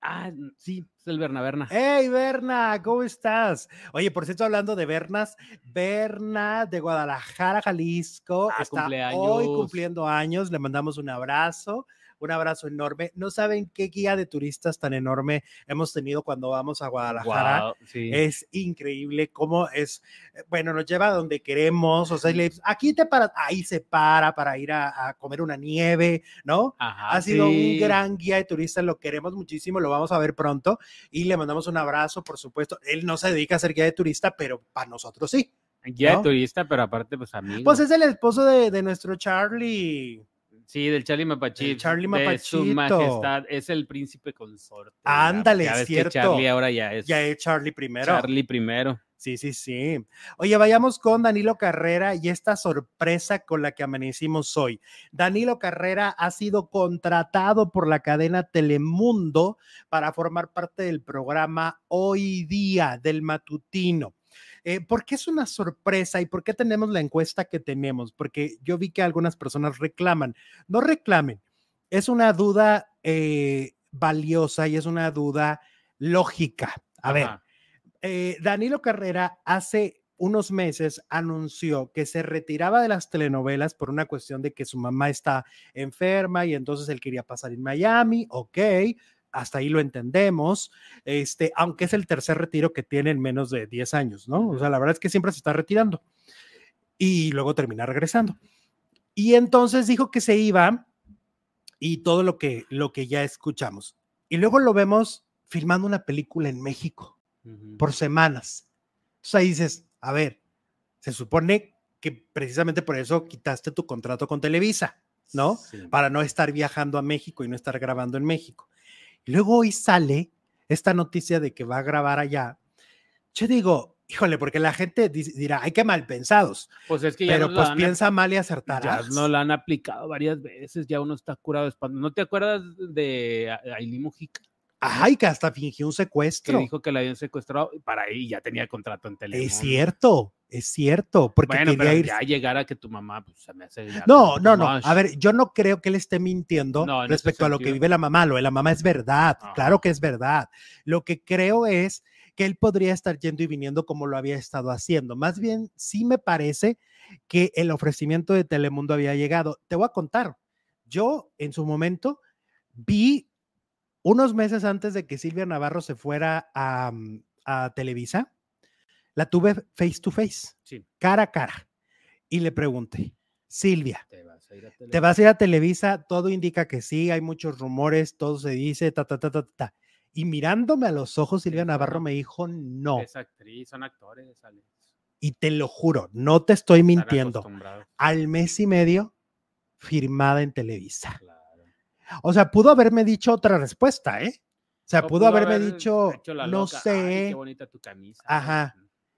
Ah, sí, es el Bernaberna. ¡Hey, Berna! ¿Cómo estás? Oye, por cierto, hablando de Bernas, Berna de Guadalajara, Jalisco, Ah, está hoy cumpliendo años. Le mandamos un abrazo, un abrazo enorme. No saben qué guía de turistas tan enorme hemos tenido cuando vamos a Guadalajara. Sí. Es increíble cómo es, eh, bueno, nos lleva a donde queremos, o sea, le- aquí te para, ahí se para para ir a, a comer una nieve, ¿no? Ajá, ha sido sí. un gran guía de turistas, lo queremos muchísimo, lo vamos a ver pronto y le mandamos un abrazo, por supuesto. Él no se dedica a ser guía de turista, pero para nosotros sí. Guía ¿no? de turista, pero aparte, pues amigo. Pues es el esposo de, de nuestro Charlie. Sí, del Charlie Mapachito. Charlie De su Mapachito. majestad, es el príncipe consorte. Ándale, ya ves que cierto. Charlie ahora ya es Ya es Charlie primero. Charlie primero. Sí, sí, sí. Oye, vayamos con Danilo Carrera y esta sorpresa con la que amanecimos hoy. Danilo Carrera ha sido contratado por la cadena Telemundo para formar parte del programa Hoy Día del Matutino. Eh, ¿Por qué es una sorpresa y por qué tenemos la encuesta que tenemos? Porque yo vi que algunas personas reclaman. No reclamen, es una duda eh, valiosa y es una duda lógica. A ver, eh, Danilo Carrera hace unos meses anunció que se retiraba de las telenovelas por una cuestión de que su mamá está enferma y entonces él quería pasar en Miami, ok, hasta ahí lo entendemos, este, aunque es el tercer retiro que tiene en menos de 10 años, ¿no? O sea, la verdad es que siempre se está retirando y luego termina regresando. Y entonces dijo que se iba y todo lo que, lo que ya escuchamos. Y luego lo vemos filmando una película en México por semanas. Entonces ahí dices, a ver, se supone que precisamente por eso quitaste tu contrato con Televisa, ¿no? Para no estar viajando a México y no estar grabando en México. Luego hoy sale esta noticia de que va a grabar allá. Yo digo, híjole, porque la gente dirá, ay, qué mal pensados. Pues es que ya Pero pues piensa mal y acertará. Ya no la han aplicado varias veces, ya uno está curado de ¿No te acuerdas de Aileen Mujica? Ay, que hasta fingió un secuestro. Que dijo que la habían secuestrado para ahí ya tenía contrato en Telemundo. Es cierto, es cierto. Porque bueno, pero ya llegar a que tu mamá, pues se me hace. no, no, no. A ver, yo no creo que él esté mintiendo respecto a lo que vive la mamá. Lo de la mamá es verdad. Claro que es verdad. Lo que creo es que él podría estar yendo y viniendo como lo había estado haciendo. Más bien, sí me parece que el ofrecimiento de Telemundo había llegado. Te voy a contar. Yo en su momento vi unos meses antes de que Silvia Navarro se fuera a, mm, Televisa, la tuve face to face, cara a cara, y le pregunté, Silvia, ¿te vas, a ir a Televisa? Todo indica que sí, hay muchos rumores, todo se dice, ta, ta, ta, ta, ta. Y mirándome a los ojos, Silvia Navarro me dijo, no. Es actriz, son actores, Y te lo juro, no te estoy mintiendo. Al mes y medio, firmada en Televisa. O sea, pudo haberme dicho otra respuesta, ¿eh? O sea, pudo, haberme dicho, no sé. qué bonita tu camisa. Ajá.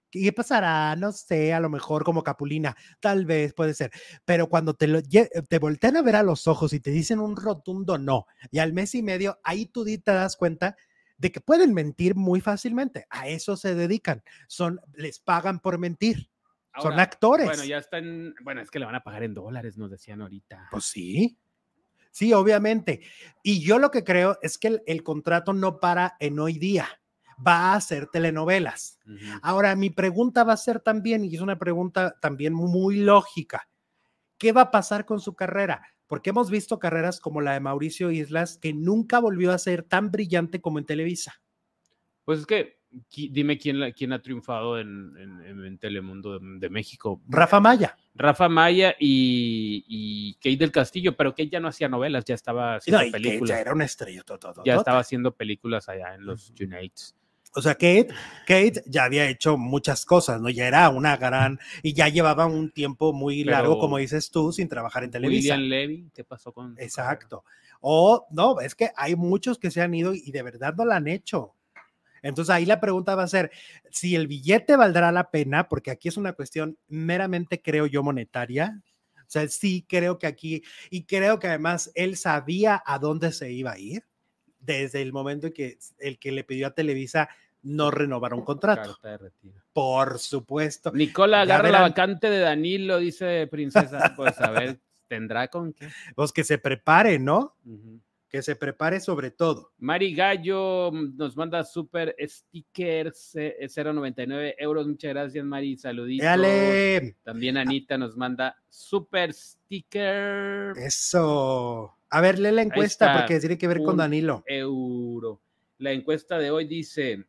¿Qué pasará? No sé, a lo mejor como Capulina, tal vez puede ser. Pero cuando te, lo, te voltean a ver a los ojos y te dicen un rotundo no, y al mes y medio, ahí tú te das cuenta de que pueden mentir muy fácilmente. A eso se dedican. Son, les pagan por mentir. Son actores. Bueno, ya están, bueno, es que le van a pagar en dólares, nos decían ahorita. Pues sí. Sí, obviamente. Y yo lo que creo es que el, contrato no para en hoy día, va a hacer telenovelas. Ahora, mi pregunta va a ser también, y es una pregunta también muy lógica, ¿qué va a pasar con su carrera? Porque hemos visto carreras como la de Mauricio Islas, que nunca volvió a ser tan brillante como en Televisa. Pues es que dime quién, quién ha triunfado en, Telemundo de, México. Rafa Maya. Rafa Maya y, y, Kate del Castillo, pero Kate ya no hacía novelas, ya estaba haciendo películas. ya era una estrella. Todo, ya estaba haciendo películas allá en los Unites. O sea, Kate, Kate ya había hecho muchas cosas, ¿no? Ya era una gran, y ya llevaba un tiempo muy largo, como dices tú, sin trabajar en televisión. William Levy, ¿qué pasó con? Exacto. O, no, es que hay muchos que se han ido y de verdad no lo han hecho. Entonces ahí la pregunta va a ser si el billete valdrá la pena, porque aquí es una cuestión meramente, creo yo, monetaria. O sea, sí creo que aquí, y creo que además él sabía a dónde se iba a ir desde el momento en que el que le pidió a Televisa no renovar un contrato. Por supuesto. Nicola agarra la vacante de Danilo, dice Princesa. Pues a ver, tendrá con qué. Pues que se prepare, ¿no? Que se prepare sobre todo. Mari Gallo mm, nos manda super stickers, 0.99 eh, euros. Muchas gracias, Mari. Saluditos. También Anita nos manda super sticker. Eso. A ver, lee la encuesta porque tiene que ver con Danilo. Euro. La encuesta de hoy dice: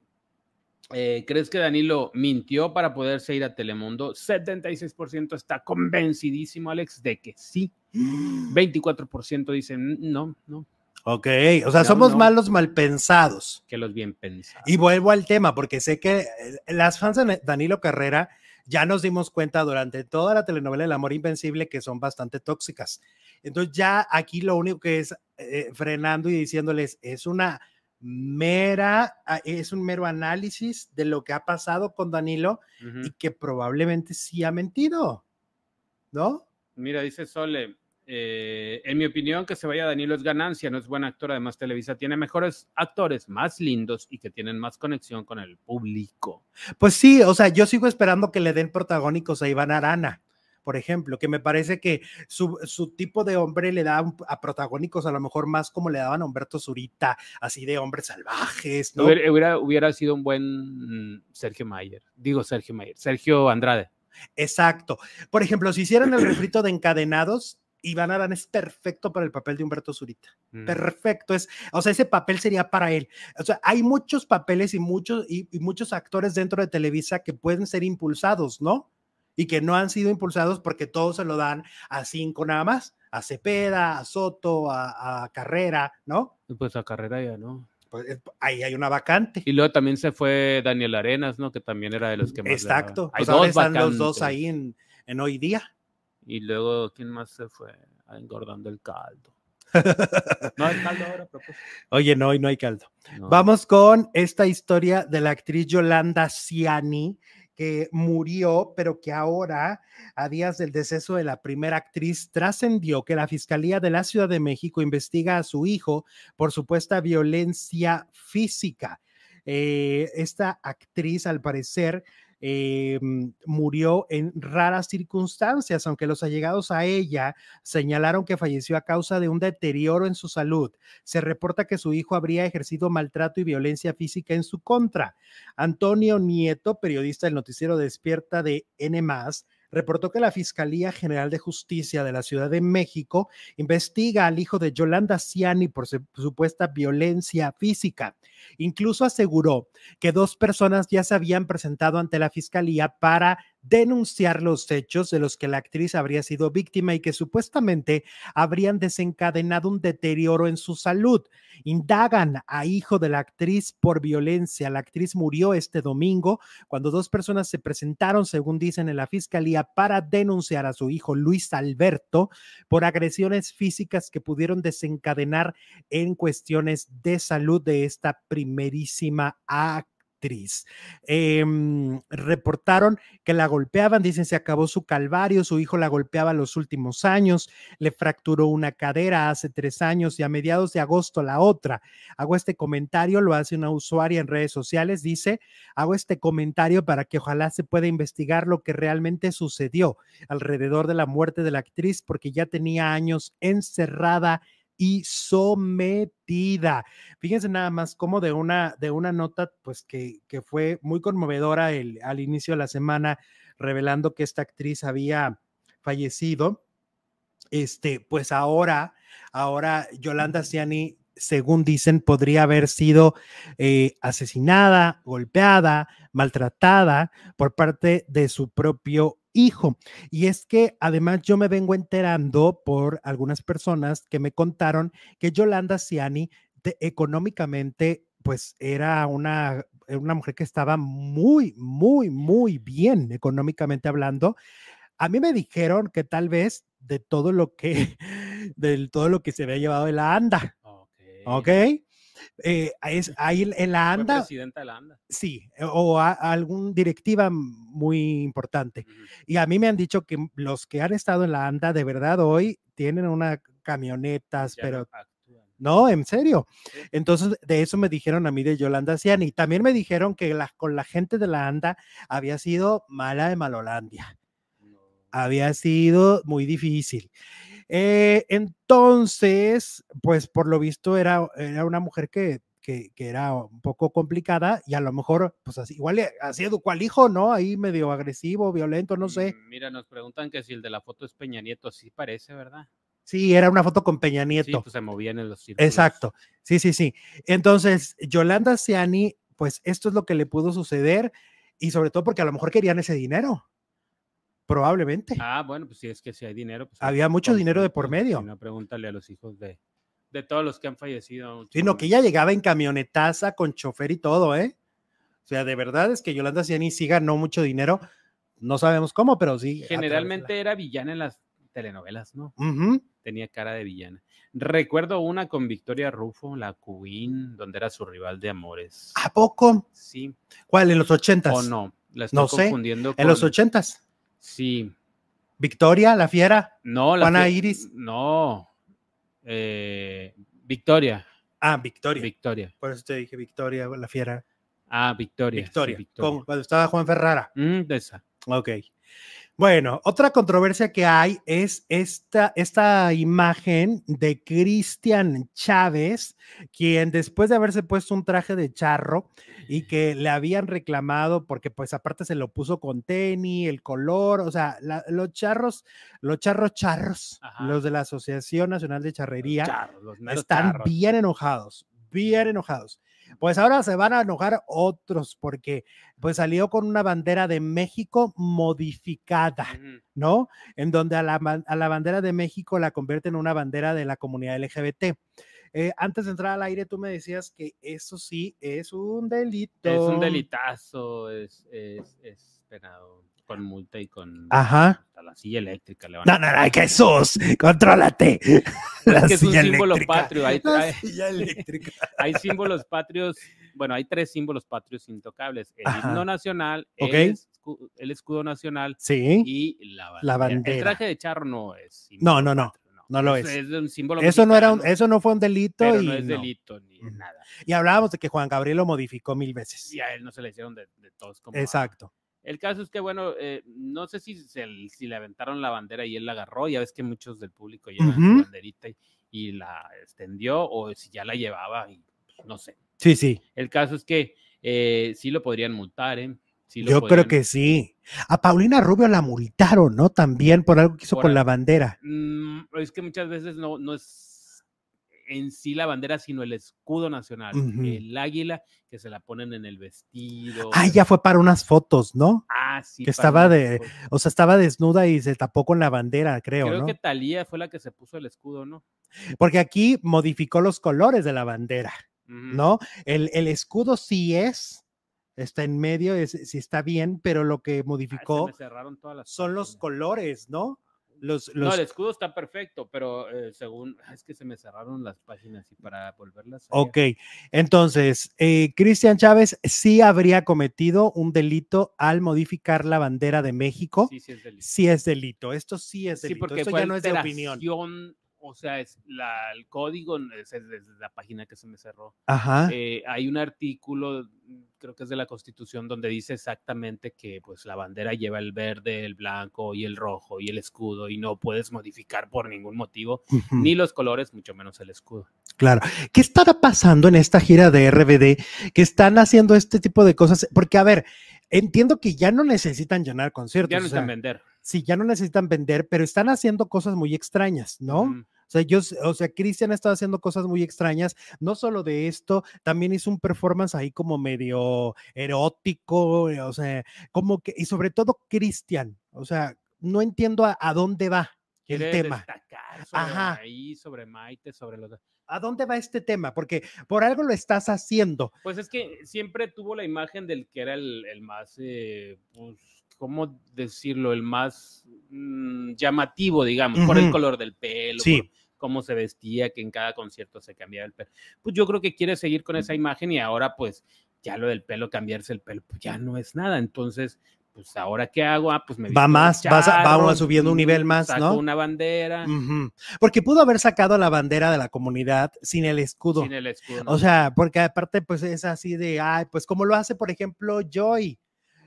eh, ¿Crees que Danilo mintió para poderse ir a Telemundo? 76% está convencidísimo, Alex, de que sí. 24% dicen no, no. Ok, o sea, somos malos mal pensados. Que los bien pensados. Y vuelvo al tema, porque sé que eh, las fans de Danilo Carrera ya nos dimos cuenta durante toda la telenovela El Amor Invencible que son bastante tóxicas. Entonces ya aquí lo único que es eh, frenando y diciéndoles es una mera, ah, es un mero análisis de lo que ha pasado con Danilo y que probablemente sí ha mentido, ¿no? Mira, dice Sole, eh, en mi opinión, que se vaya Danilo es ganancia, no es buen actor. Además, Televisa tiene mejores actores, más lindos y que tienen más conexión con el público. Pues sí, o sea, yo sigo esperando que le den protagónicos a Iván Arana, por ejemplo, que me parece que su, su tipo de hombre le da a protagónicos a lo mejor más como le daban a Humberto Zurita, así de hombres salvajes, ¿no? Hubiera, hubiera, hubiera sido un buen mm, Sergio Mayer. Digo Sergio Mayer, Sergio Andrade. Exacto. Por ejemplo, si hicieran el refrito de encadenados, Iván Adán es perfecto para el papel de Humberto Zurita. Mm. Perfecto, es, o sea, ese papel sería para él. O sea, hay muchos papeles y muchos, y, y muchos actores dentro de Televisa que pueden ser impulsados, ¿no? Y que no han sido impulsados porque todos se lo dan a cinco nada más, a Cepeda, a Soto, a, a Carrera, ¿no? Pues a carrera ya, ¿no? Pues es- ahí hay una vacante. Y luego también se fue Daniel Arenas, ¿no? Que también era de los que más. Exacto. Hay Pues ahora están los dos ahí en, en hoy día. Y luego, ¿quién más se fue? Ah, Engordando el caldo. No hay caldo ahora, propósito. Oye, no, hoy no hay caldo. No. Vamos con esta historia de la actriz Yolanda Ciani, que murió, pero que ahora, a días del deceso de la primera actriz, trascendió que la Fiscalía de la Ciudad de México investiga a su hijo por supuesta violencia física. Eh, esta actriz, al parecer, eh, murió en raras circunstancias, aunque los allegados a ella señalaron que falleció a causa de un deterioro en su salud se reporta que su hijo habría ejercido maltrato y violencia física en su contra. Antonio Nieto, periodista del noticiero Despierta de N+, reportó que la Fiscalía General de Justicia de la Ciudad de México investiga al hijo de Yolanda Ciani por su- supuesta violencia física. Incluso aseguró que dos personas ya se habían presentado ante la Fiscalía para denunciar los hechos de los que la actriz habría sido víctima y que supuestamente habrían desencadenado un deterioro en su salud. Indagan a hijo de la actriz por violencia. La actriz murió este domingo cuando dos personas se presentaron, según dicen en la fiscalía, para denunciar a su hijo Luis Alberto por agresiones físicas que pudieron desencadenar en cuestiones de salud de esta primerísima actriz. Em, reportaron que la golpeaban, dicen se acabó su calvario, su hijo la golpeaba los últimos años, le fracturó una cadera hace tres años y a mediados de agosto la otra. Hago este comentario, lo hace una usuaria en redes sociales, dice, hago este comentario para que ojalá se pueda investigar lo que realmente sucedió alrededor de la muerte de la actriz, porque ya tenía años encerrada y sometida. Fíjense nada más como de una, de una nota, pues que, que fue muy conmovedora el, al inicio de la semana, revelando que esta actriz había fallecido. Este, pues ahora, ahora Yolanda Ciani, según dicen, podría haber sido eh, asesinada, golpeada, maltratada por parte de su propio hijo. Y es que además yo me vengo enterando por algunas personas que me contaron que Yolanda Ciani económicamente pues era una, una mujer que estaba muy, muy, muy bien económicamente hablando. A mí me dijeron que tal vez de todo lo que, de todo lo que se había llevado de la ANDA, Ok. ¿ok? Eh, es, ahí en la ANDA, presidenta de la ANDA. sí, o a, a algún directiva muy importante. Y a mí me han dicho que los que han estado en la ANDA de verdad hoy tienen una camionetas, Ya pero no, en serio. Sí. Entonces, de eso me dijeron a mí de Yolanda Ciani. También me dijeron que la, con la gente de la ANDA había sido mala de Malolandia. No. Había sido muy difícil. Eh, entonces, pues por lo visto era, era una mujer que, que, que era un poco complicada y a lo mejor, pues así, igual le- así educó al hijo, ¿no? Ahí medio agresivo, violento, no sé. Mm, Mira, nos preguntan que si el de la foto es Peña Nieto. Sí parece, ¿verdad? Sí, era una foto con Peña Sí, Nieto. pues se movían en los círculos. Exacto. Sí, sí, sí. Entonces, Yolanda Ciani, pues esto es lo que le pudo suceder y sobre todo porque a lo mejor querían ese dinero. Probablemente. Ah, bueno, pues si es que si hay dinero. Pues Había mucho dinero de por medio. No, pregúntale a los hijos de, de todos los que han fallecido. Sino que ella llegaba en camionetaza con chofer y todo, ¿eh? O sea, de verdad es que Yolanda Ciani sí ganó mucho dinero. No sabemos cómo, pero sí. la- Generalmente era villana en las telenovelas, ¿no? Tenía cara de villana. Recuerdo una con Victoria Rufo, la Queen, donde era su rival de amores. ¿A poco? Sí, ¿Cuál? ¿En los ochentas? o no. La estoy No sé, En los ochentas. Sí. Victoria, la fiera. No, la Juana que- Iris. No. Eh, Victoria. Ah, Victoria. Victoria. Por eso te dije Victoria, la fiera. Ah, Victoria. sí, Victoria. Victoria. con- cuando estaba Juan Ferrara. Mm, de esa. Ok. Bueno, otra controversia que hay es esta, esta imagen de Cristian Chávez, quien después de haberse puesto un traje de charro y que le habían reclamado porque pues aparte se lo puso con tenis, el color, o sea, la- los charros, los charros charros, Ajá. los de la Asociación Nacional de Charrería, Charros, los meros están charros. bien enojados, bien enojados. Pues ahora se van a enojar otros porque pues salió con una bandera de México modificada. ¿no? En donde a la, a la bandera de México la convierten en una bandera de la comunidad LGBT. Eh, antes de entrar al aire, tú me decías que eso sí es un delito. Es un delitazo, es, es, es penado con multa y con Ajá. hasta la silla eléctrica. Le van No, a no, no, Jesús, contrólate. La Es que es un símbolo eléctrica. patrio, hay- símbolos patrios, bueno, hay tres símbolos patrios intocables: el Ajá. himno nacional, el, escu- el escudo nacional Sí. y la bandera. La bandera. El traje de charro no es. No, no, no, patrio, no lo Es, es. un símbolo. Eso no era un, eso no fue un delito pero y no es no. delito ni nada. Y hablábamos de que Juan Gabriel lo modificó mil veces. Y a él no se le hicieron de, de todos como. Exacto. El caso es que, bueno, eh, no sé si, se, si le aventaron la bandera y él la agarró. Ya ves que muchos del público llevan Ujú. su banderita y, y la extendió, o si ya la llevaba, y, pues, no sé. Sí, sí. El caso es que eh, sí lo podrían multar, ¿eh? Sí lo Yo creo que sí. A Paulina Rubio la multaron, ¿no? También por algo que hizo Por con la bandera. Mm, es que muchas veces no, no es en sí la bandera, sino el escudo nacional, el águila que se la ponen en el vestido. Ah, ya fue para unas fotos, ¿no? Ah, sí, que estaba de-. O sea, estaba desnuda y se tapó con la bandera, creo, Creo ¿no? que Talía fue la que se puso el escudo, ¿no? Porque aquí modificó los colores de la bandera. ¿no? El, el escudo sí es, está en medio, es, sí está bien, pero lo que modificó todas las son los colores, ¿no? Los, No, los, el escudo está perfecto, pero eh, según. Es que se me cerraron las páginas y para volverlas. a Ok, entonces, eh, Cristian Chávez sí habría cometido un delito al modificar la bandera de México. Sí, sí es delito. Sí es delito, esto sí es Sí, delito, porque esto fue ya no es de opinión. O sea, es la, el código es es desde la página que se me cerró. Ajá, Eh, hay un artículo, creo que es de la Constitución, donde dice exactamente que pues la bandera lleva el verde, el blanco y el rojo y el escudo y no puedes modificar por ningún motivo ni los colores, mucho menos el escudo. claro. ¿Qué estará pasando en esta gira de RBD que están haciendo este tipo de cosas? Porque, a ver, entiendo que ya no necesitan llenar conciertos. Ya no o sea, están vender. Sí, ya no necesitan vender, pero están haciendo cosas muy extrañas, ¿no? O sea, yo, o sea, Cristian ha estado haciendo cosas muy extrañas, no solo de esto, también hizo un performance ahí como medio erótico, eh, o sea, como que, y sobre todo Cristian, o sea, no entiendo a, a dónde va el Quiere tema. destacar sobre Ajá. ahí, sobre Maite, sobre los... ¿A dónde va este tema? Porque por algo lo estás haciendo. Pues es que siempre tuvo la imagen del que era el, el más, eh, pues, ¿cómo decirlo? El más mm, llamativo, digamos, por el color del pelo, Sí. por cómo se vestía, que en cada concierto se cambiaba el pelo. Pues yo creo que quiere seguir con esa imagen y ahora pues ya lo del pelo, cambiarse el pelo, pues ya no es nada. Entonces, pues ahora qué hago? Ah, pues me Va más, vas a- charro, vamos subiendo un nivel más, saco ¿no? una bandera Ujú. Porque pudo haber sacado la bandera de la comunidad sin el escudo. sin el escudo. O sea, porque aparte, pues es así de, ay, pues como lo hace, por ejemplo, Joy.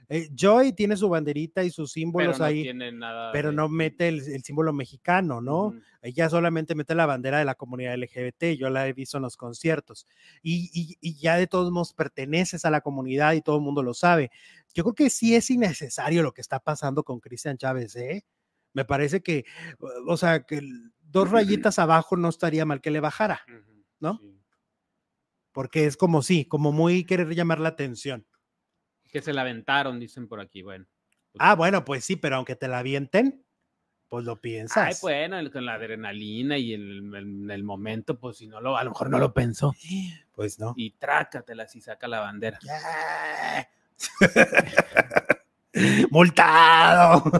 Eh, Joy tiene su banderita y sus pero símbolos no ahí, nada pero de- no mete el, el símbolo mexicano, ¿no? Ella solamente mete la bandera de la comunidad LGBT, yo la he visto en los conciertos. Y, y- y ya de todos modos perteneces a la comunidad y todo el mundo lo sabe. Yo creo que sí es innecesario lo que está pasando con Cristian Chávez, ¿eh? Me parece que, o sea, que dos rayitas abajo no estaría mal que le bajara, ¿no? sí. porque es como sí, como muy querer llamar la atención. Que se la aventaron, dicen por aquí. Bueno. pues, Ah, bueno, pues sí, pero aunque te la avienten, pues lo piensas. Ay, bueno, el- con la adrenalina y el, el momento, pues si no lo, a lo mejor no lo pensó. Pues no. Y trácatela si saca la bandera. ¡Ya! ¡Multado!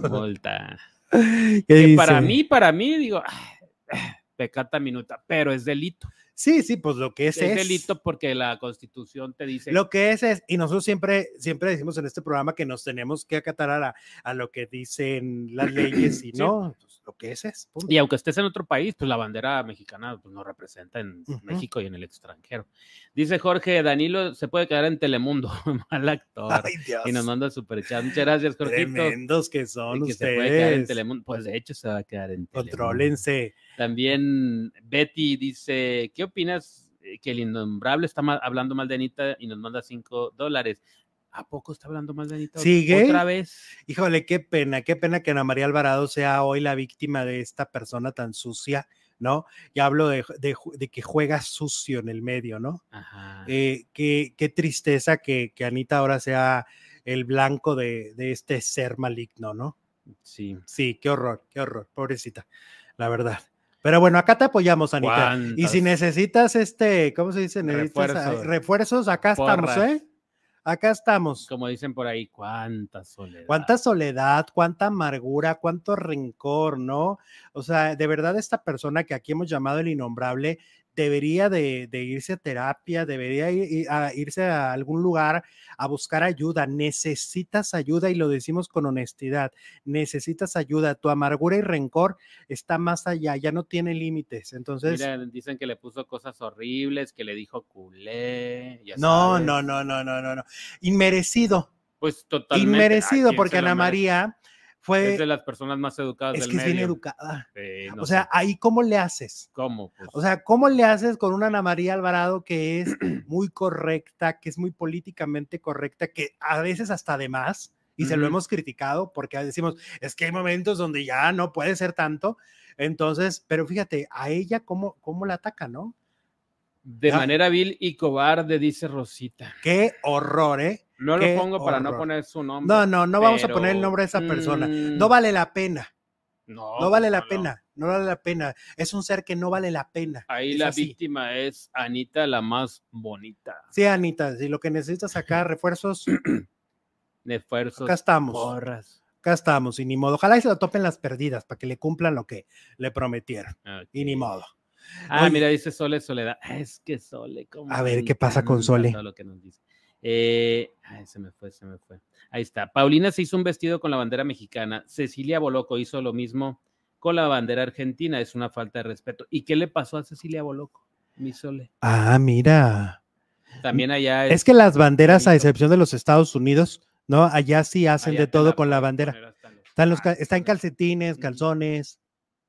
¿Qué Que para mí, para mí, digo, ah, ah, pecata minuta, pero es delito. Sí, sí, pues lo que es Es, es. delito porque la constitución te dice Lo que es es, y nosotros siempre, siempre decimos en este programa que nos tenemos que acatar a, la- a lo que dicen las leyes y Sí. no, pues, lo que es es. punto. Y aunque estés en otro país, pues la bandera mexicana pues, nos representa en. México y en el extranjero. Dice Jorge, Danilo se puede quedar en Telemundo, mal actor. Ay, Dios. y nos manda super chat. Muchas gracias, Jorgito. Tremendos que son de que se puede quedar en ustedes. Telemundo. Pues de hecho se va a quedar en Telemundo. Contrólense. También Betty dice, ¿qué opinas eh, que el innombrable está mal- hablando mal de Anita y nos manda 5 dólares? ¿A poco está hablando mal de Anita? ¿Sigue? Otra vez. Híjole, qué pena, qué pena que Ana María Alvarado sea hoy la víctima de esta persona tan sucia, ¿no? Y hablo de, de que juega sucio en el medio, ¿no? Ajá. Eh, qué, qué tristeza que, que Anita ahora sea el blanco de, de este ser maligno, ¿no? sí. Sí, qué horror, qué horror, pobrecita, la verdad. Pero bueno, acá te apoyamos, Anita. Y si necesitas este, ¿cómo se dice? Necesitas, Refuerzos. refuerzos, acá estamos. ¿eh? Acá estamos. Como dicen por ahí, cuánta soledad. Cuánta soledad, cuánta amargura, cuánto rencor, ¿no? O sea, de verdad esta persona que aquí hemos llamado el innombrable debería de, de irse a terapia, debería ir- a irse a algún lugar a buscar ayuda. Necesitas ayuda y lo decimos con honestidad. Necesitas ayuda. Tu amargura y rencor está más allá, ya no tiene límites. Entonces, Mira, dicen que le puso cosas horribles, que le dijo culé. ya no, sabes. no, no, no, no, no, no. Inmerecido, Pues totalmente. inmerecido, ¿a quién porque Ana merece? María es fue, de las personas más educadas es del que es bien educada. Eh, no O sea, sé, ahí cómo le haces. ¿cómo? Pues, O sea, ¿cómo le haces con una Ana María Alvarado que es muy correcta, que es muy políticamente correcta, que a veces hasta de más, y se lo hemos criticado porque decimos, es que hay momentos donde ya no puede ser tanto. Entonces, pero fíjate, a ella cómo, cómo la ataca, ¿no? De ya. manera vil y cobarde, dice Rosita. Qué horror, ¿eh? No Qué lo pongo para no poner su nombre. No, no, no vamos a poner el nombre de esa persona. mm, No vale la pena, no, no vale la no. pena, no vale la pena. Es un ser que no vale la pena. Ahí Es la así. víctima es Anita, la más bonita. Sí, Anita, si lo que necesitas acá, refuerzos, De esfuerzos, acá estamos. porras. Acá estamos, y ni modo. Ojalá y se lo topen las perdidas para que le cumplan lo que le prometieron. Y ni modo. Ah, Oye. mira, dice Sole Soledad. Ah, Es que Sole, como A ver, ¿qué pasa con Sole? Todo lo que nos dice. Eh, ay, se me fue, se me fue. Ahí está. Paulina se hizo un vestido con la bandera mexicana. Cecilia Boloco hizo lo mismo con la bandera argentina. Es una falta de respeto. ¿Y qué le pasó a Cecilia Boloco? Mi Sole. Ah, mira. También allá Es que las banderas, a excepción de los Estados Unidos, ¿no? Allá sí hacen allá de todo con la bandera. Están, los, ca- tacos, está en ¿no? calcetines, calzones,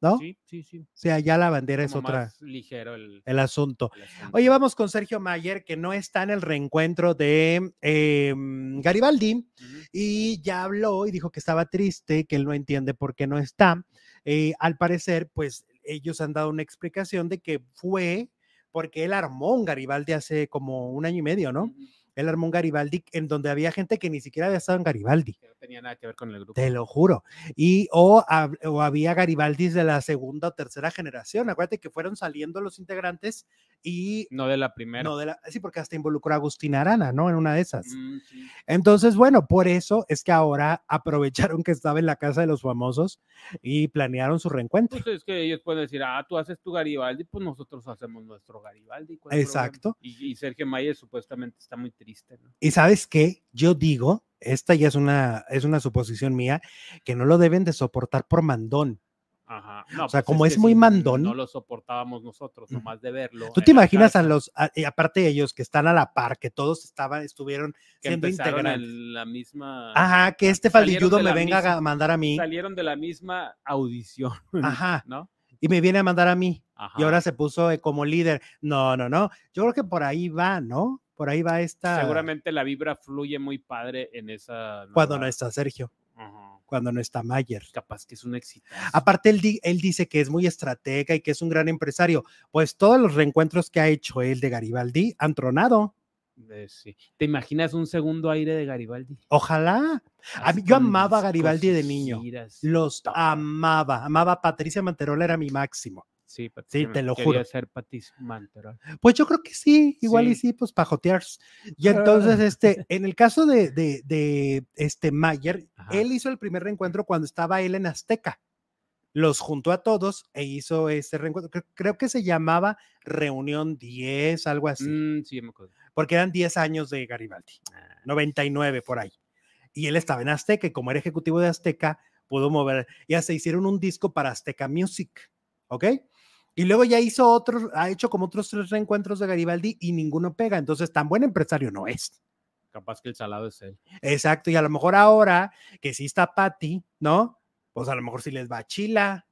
¿no? Sí, sí, sí. Sí, allá la bandera es otra, más ligero el, el asunto. el asunto. Oye, vamos con Sergio Mayer, que no está en el reencuentro de eh, Garibaldi. Y ya habló y dijo que estaba triste, que él no entiende por qué no está. Eh, al parecer, pues ellos han dado una explicación de que fue porque él armó un Garibaldi hace como un año y medio, ¿no? Él armó un Garibaldi en donde había gente que ni siquiera había estado en Garibaldi. Que no tenía nada que ver con el grupo. Te lo juro. Y o, o había Garibaldis de la segunda o tercera generación. Acuérdate que fueron saliendo los integrantes y No de la primera. no de la, sí, porque hasta involucró a Agustín Arana, ¿no? En una de esas. Mm, sí. Entonces, bueno, por eso es que ahora aprovecharon que estaba en la casa de los famosos y planearon su reencuentro. Pues es que ellos pueden decir, ah, tú haces tu Garibaldi, pues nosotros hacemos nuestro Garibaldi. Exacto. Y, y Sergio Mayer supuestamente está muy triste, ¿no? Y sabes qué, yo digo, esta ya es una, es una suposición mía, que no lo deben de soportar por mandón. Ajá. No, O sea, pues como es muy mandón. No lo soportábamos nosotros, nomás de verlo. ¿Tú te imaginas a los, a- y aparte de ellos, que están a la par, que todos estaban, estuvieron que siendo integrantes? en la misma. Ajá, que este faldilludo me venga misma- a mandar a mí. Salieron de la misma audición. Ajá. ¿No? Y me viene a mandar a mí. Ajá. Y ahora se puso eh, como líder. No, no, no. Yo creo que por ahí va, ¿no? Por ahí va esta. Seguramente la vibra fluye muy padre en esa. Cuando no está Sergio, cuando no está Mayer. Capaz que es un éxito. Aparte, él, di- él dice que es muy estratega y que es un gran empresario. Pues todos los reencuentros que ha hecho él de Garibaldi han tronado. Eh, sí. ¿Te imaginas un segundo aire de Garibaldi? Ojalá. A mí- yo amaba a Garibaldi de niño. giras. Los amaba. Amaba a Patricia Manterola, era mi máximo. Sí, Patricia, te lo juro. ser Patis Manterol. Pues yo creo que sí, igual y Sí. sí, pues pajotear. Y entonces, este, en el caso de, de, de este Mayer, Ajá. él hizo el primer reencuentro cuando estaba él en Azteca. los juntó a todos e hizo este reencuentro. Creo, creo que se llamaba Reunión 10, algo así, Mm, sí, me acuerdo. porque eran 10 años de Garibaldi, Ah, 99 por ahí. Y él estaba en Azteca y como era ejecutivo de Azteca, pudo mover, ya se hicieron un disco para Azteca Music, ¿ok? Y luego ya hizo otros, ha hecho como otros tres reencuentros de Garibaldi y ninguno pega, entonces tan buen empresario no es. capaz que el salado es él. Exacto, y a lo mejor ahora que sí está Patty, ¿no? Pues a lo mejor sí les va a Chila.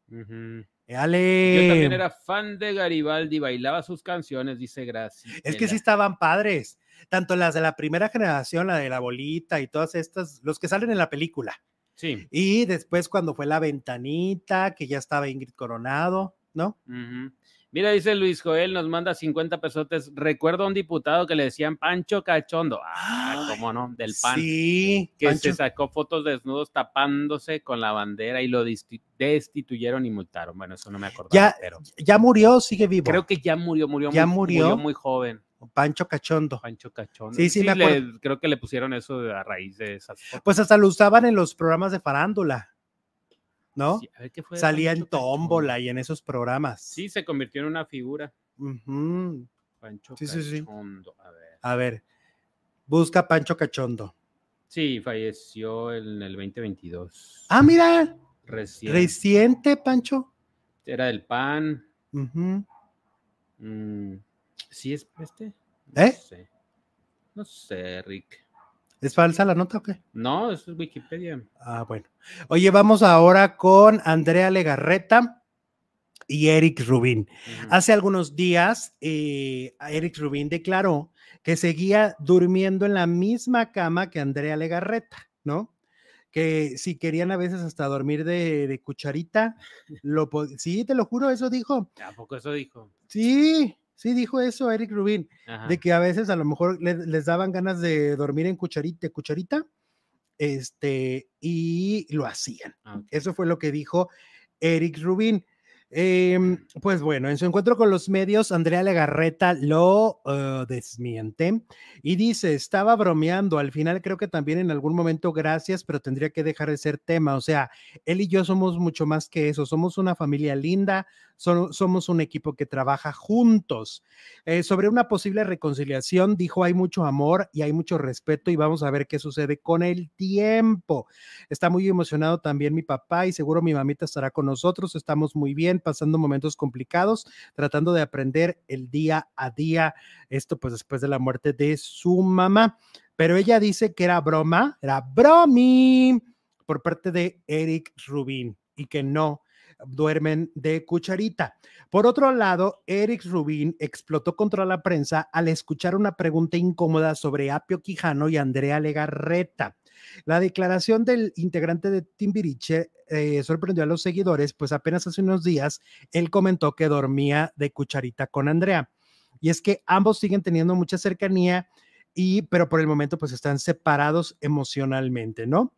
Ale. Yo también era fan de Garibaldi, bailaba sus canciones, dice Graci. Es que sí estaban padres, tanto las de la primera generación, la de la bolita y todas estas, los que salen en la película. Sí. Y después cuando fue la ventanita, que ya estaba Ingrid Coronado, ¿no? Mira, dice Luis Joel, nos manda 50 pesotes. Recuerdo a un diputado que le decían Pancho Cachondo. Ah, cómo no, del PAN. Sí, que Pancho. se sacó fotos desnudos tapándose con la bandera y lo destituyeron y multaron. Bueno, eso no me acuerdo. Ya, pero ya murió, sigue vivo. creo que ya murió, murió, Ya muy, murió. muy joven. Pancho Cachondo. Pancho Cachondo. Sí, sí, me le- acuerdo. creo que le pusieron eso a raíz de esas fotos. Pues hasta lo usaban en los programas de farándula, ¿no? Sí, a ver, ¿qué fue de Salía en tómbola y en esos programas. Sí, se convirtió en una figura. Pancho Sí. Cachondo. A ver. A ver, busca Pancho Cachondo. Sí, falleció en el 2022. Ah, mira, Recién. reciente, Pancho. Era del PAN. Mm, ¿Sí es este? No ¿Eh? sé. No sé, Rick. ¿Es falsa la nota o qué? No, eso es Wikipedia. Ah, bueno. Oye, vamos ahora con Andrea Legarreta y Eric Rubín. Ujú. Hace algunos días, eh, Eric Rubín declaró que seguía durmiendo en la misma cama que Andrea Legarreta, ¿no? Que si querían a veces hasta dormir de, de cucharita, lo sí, te lo juro, eso dijo. ¿A poco eso dijo? Sí, sí dijo eso Eric Rubín, Ajá. de que a veces a lo mejor le- les daban ganas de dormir en cucharita, cucharita, este, y lo hacían. Ah. Eso fue lo que dijo Eric Rubin. Em, pues bueno, en su encuentro con los medios, Andrea Legarreta lo eh, desmiente y dice, estaba bromeando, al final creo que también en algún momento gracias, pero tendría que dejar de ser tema. O sea, él y yo somos mucho más que eso, somos una familia linda, so- somos un equipo que trabaja juntos. Eh, sobre una posible reconciliación, dijo, hay mucho amor y hay mucho respeto y vamos a ver qué sucede con el tiempo. Está muy emocionado también mi papá y seguro mi mamita estará con nosotros. Estamos muy bien, pasando momentos complicados, tratando de aprender el día a día. Esto pues después de la muerte de su mamá. Pero ella dice que era broma, era bromi por parte de Eric Rubin y que no duermen de cucharita. Por otro lado, Eric Rubin explotó contra la prensa al escuchar una pregunta incómoda sobre Apio Quijano y Andrea Legarreta. La declaración del integrante de Timbiriche eh, sorprendió a los seguidores, pues apenas hace unos días él comentó que dormía de cucharita con Andrea. Y es que ambos siguen teniendo mucha cercanía y pero por el momento pues están separados emocionalmente, ¿no?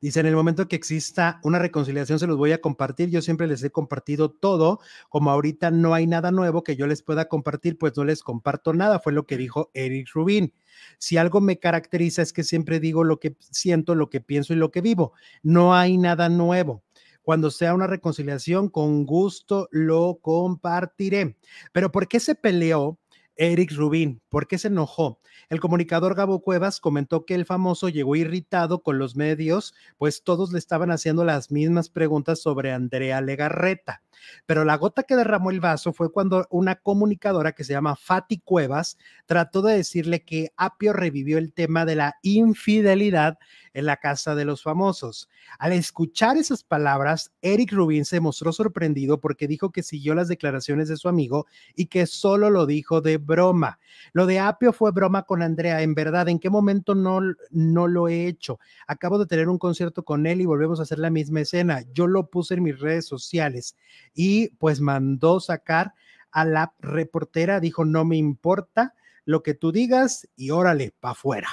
Dice, en el momento que exista una reconciliación se los voy a compartir. Yo siempre les he compartido todo. Como ahorita no hay nada nuevo que yo les pueda compartir, pues no les comparto nada. Fue lo que dijo Eric Rubin. Si algo me caracteriza es que siempre digo lo que siento, lo que pienso y lo que vivo. No hay nada nuevo. Cuando sea una reconciliación, con gusto lo compartiré. Pero ¿por qué se peleó Eric Rubin? ¿Por qué se enojó? El comunicador Gabo Cuevas comentó que el famoso llegó irritado con los medios, pues todos le estaban haciendo las mismas preguntas sobre Andrea Legarreta. Pero la gota que derramó el vaso fue cuando una comunicadora que se llama Fati Cuevas trató de decirle que Apio revivió el tema de la infidelidad en la casa de los famosos. Al escuchar esas palabras, Eric Rubin se mostró sorprendido porque dijo que siguió las declaraciones de su amigo y que solo lo dijo de broma. Lo de Apio fue broma con Andrea, en verdad, ¿en qué momento no, no lo he hecho? Acabo de tener un concierto con él y volvemos a hacer la misma escena. Yo lo puse en mis redes sociales y pues mandó sacar a la reportera, dijo, no me importa lo que tú digas y órale, para afuera.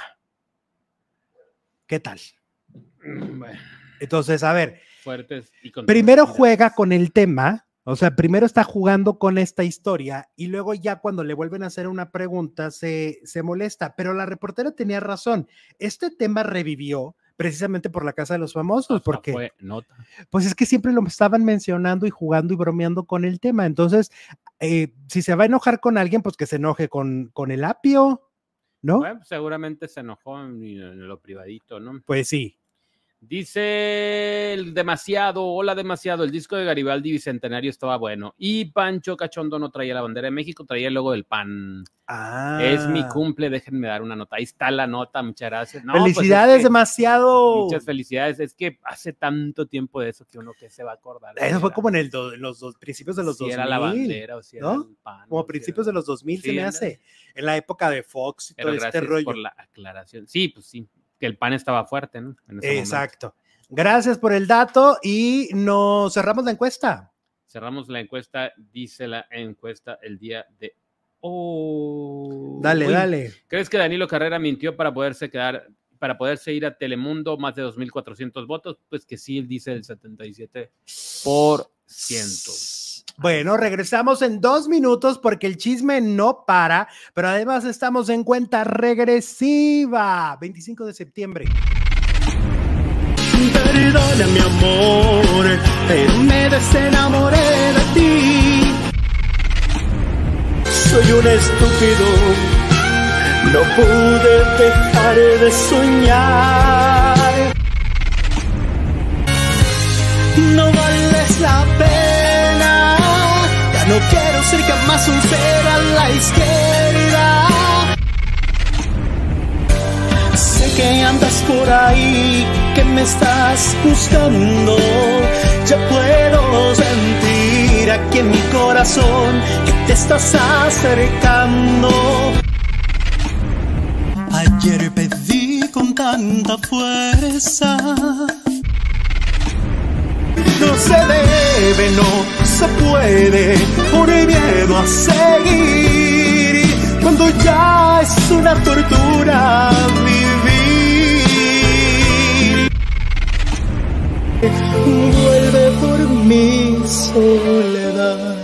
¿Qué tal? Mm, Bueno, Entonces, a ver, fuertes y primero juega con el tema, o sea, primero está jugando con esta historia y luego ya cuando le vuelven a hacer una pregunta se, se molesta, pero la reportera tenía razón, este tema revivió precisamente por la Casa de los Famosos, Hasta porque fue nota. pues es que siempre lo estaban mencionando y jugando y bromeando con el tema. Entonces, eh, si se va a enojar con alguien, pues que se enoje con, con el apio, ¿no? Bueno, seguramente se enojó en, en lo privadito, ¿no? Pues sí. Dice el demasiado, hola demasiado, el disco de Garibaldi Bicentenario estaba bueno. Y Pancho Cachondo no traía la bandera de México, traía el logo del PAN. Ah. Es mi cumple, déjenme dar una nota. Ahí está la nota, muchas gracias. No, pues es Felicidades, que- demasiado. Muchas felicidades. Es que hace tanto tiempo de eso que uno que se va a acordar. Eso fue Era- como en el do- en los dos, principios de los si 2000. era la bandera o si era ¿no? el PAN. Como si principios era- de los 2000 se Sí, me ándale. hace. En la época de Fox y Pero todo este rollo. por la aclaración. Sí, pues sí, que el PAN estaba fuerte, ¿no? En ese momento. Exacto. Gracias por el dato y nos cerramos la encuesta. Cerramos la encuesta, dice la encuesta el día de hoy. Dale, dale. ¿Crees que Danilo Carrera mintió para poderse quedar, para poderse ir a Telemundo más de 2.400 votos? Pues que sí, él dice el 77%. Bueno, regresamos en dos minutos porque el chisme no para, pero además estamos en cuenta regresiva. 25 de septiembre. Perdona mi amor, pero me desenamoré de ti. Soy un estúpido, no pude dejar de soñar. No vales la pena, ser jamás un ser a la izquierda. Sé que andas por ahí, que me estás buscando. Ya puedo sentir aquí en mi corazón que te estás acercando. Ayer pedí con tanta fuerza. No se debe, no se puede, por miedo a seguir. Cuando ya es una tortura vivir. Vuelve por mi soledad.